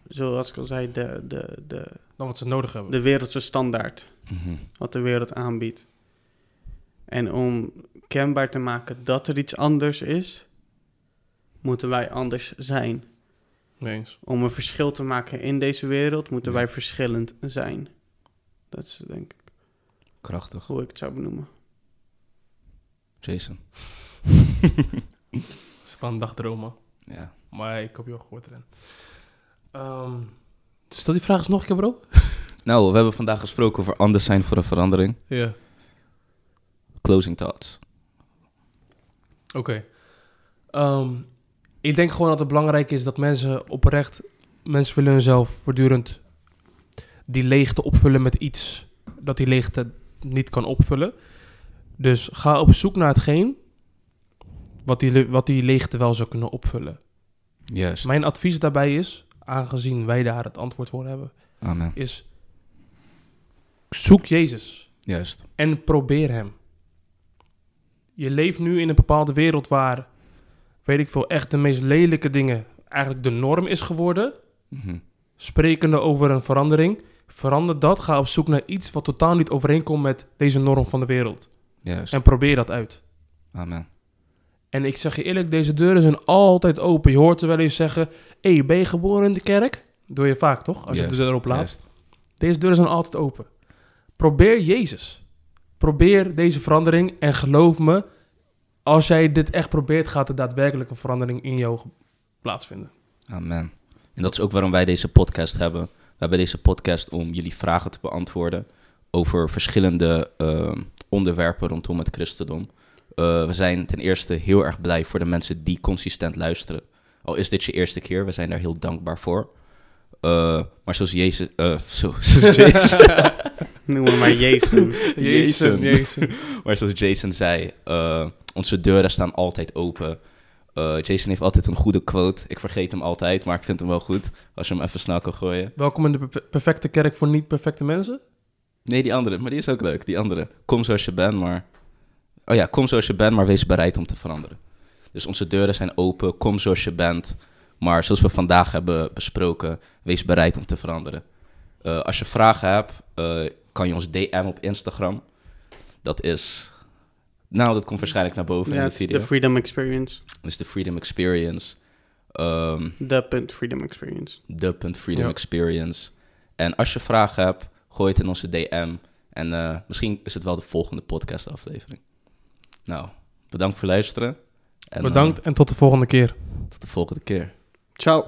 zoals ik al zei, de, de, de, Dan wat ze nodig hebben. de wereldse standaard. Mhm. Wat de wereld aanbiedt. En om kenbaar te maken dat er iets anders is, moeten wij anders zijn. Nee eens. Om een verschil te maken in deze wereld, moeten Ja. wij verschillend zijn. Dat is denk ik Krachtig. hoe ik het zou benoemen. Jason. Van dagdromen. Ja. Maar ik heb je al gehoord erin. Ehm stel die vraag eens nog een keer, bro. Nou, we hebben vandaag gesproken over anders zijn voor een verandering. Ja. Closing thoughts. Oké. Ehm, ik denk gewoon dat het belangrijk is dat mensen oprecht... Mensen willen hunzelf voortdurend die leegte opvullen met iets dat die leegte niet kan opvullen. Dus ga op zoek naar hetgeen wat die, wat die leegte wel zou kunnen opvullen. Juist. Mijn advies daarbij is, aangezien wij daar het antwoord voor hebben, Amen. is zoek Jezus. Juist. en probeer hem. Je leeft nu in een bepaalde wereld waar, weet ik veel, echt de meest lelijke dingen eigenlijk de norm is geworden. Mhm. Sprekende over een verandering. Verander dat. Ga op zoek naar iets wat totaal niet overeenkomt met deze norm van de wereld. Juist. En probeer dat uit. Amen. En ik zeg je eerlijk, deze deuren zijn altijd open. Je hoort er wel eens zeggen, hé, hey, ben je geboren in de kerk? Doe je vaak, toch? Als je de deur. Deze deuren zijn altijd open. Probeer Jezus. Probeer deze verandering en geloof me, als jij dit echt probeert, gaat er daadwerkelijk een verandering in jou plaatsvinden. Amen. En dat is ook waarom wij deze podcast hebben. We hebben deze podcast om jullie vragen te beantwoorden over verschillende eh, onderwerpen rondom het christendom. Eh, we zijn ten eerste heel erg blij voor de mensen die consistent luisteren. Al is dit je eerste keer, we zijn daar heel dankbaar voor. Eh, maar zoals Jezus... eh, zo, zoals Jezus Noem me maar Jezus. Jezus. Jezus. maar zoals Jason zei, eh, onze deuren staan altijd open. Eh, Jason heeft altijd een goede quote. Ik vergeet hem altijd, maar ik vind hem wel goed. Als je hem even snel kan gooien. Welkom in de per- perfecte kerk voor niet-perfecte mensen. Nee, die andere. Maar die is ook leuk. Die andere. Kom zoals je bent, maar... Oh ja, kom zoals je bent, maar wees bereid om te veranderen. Dus onze deuren zijn open. Kom zoals je bent. Maar zoals we vandaag hebben besproken, wees bereid om te veranderen. Eh, als je vragen hebt, eh, kan je ons DM op Instagram. Dat is... Nou, dat komt waarschijnlijk naar boven in de is video. de Freedom Experience. Dat is de Freedom Experience. Ehm De punt Freedom Experience. de Freedom Ja. Experience. En als je vragen hebt, gooi het in onze DM. En eh, misschien is het wel de volgende podcast aflevering. Nou, bedankt voor het luisteren. En, eh, Bedankt en tot de volgende keer. tot de volgende keer. Ciao.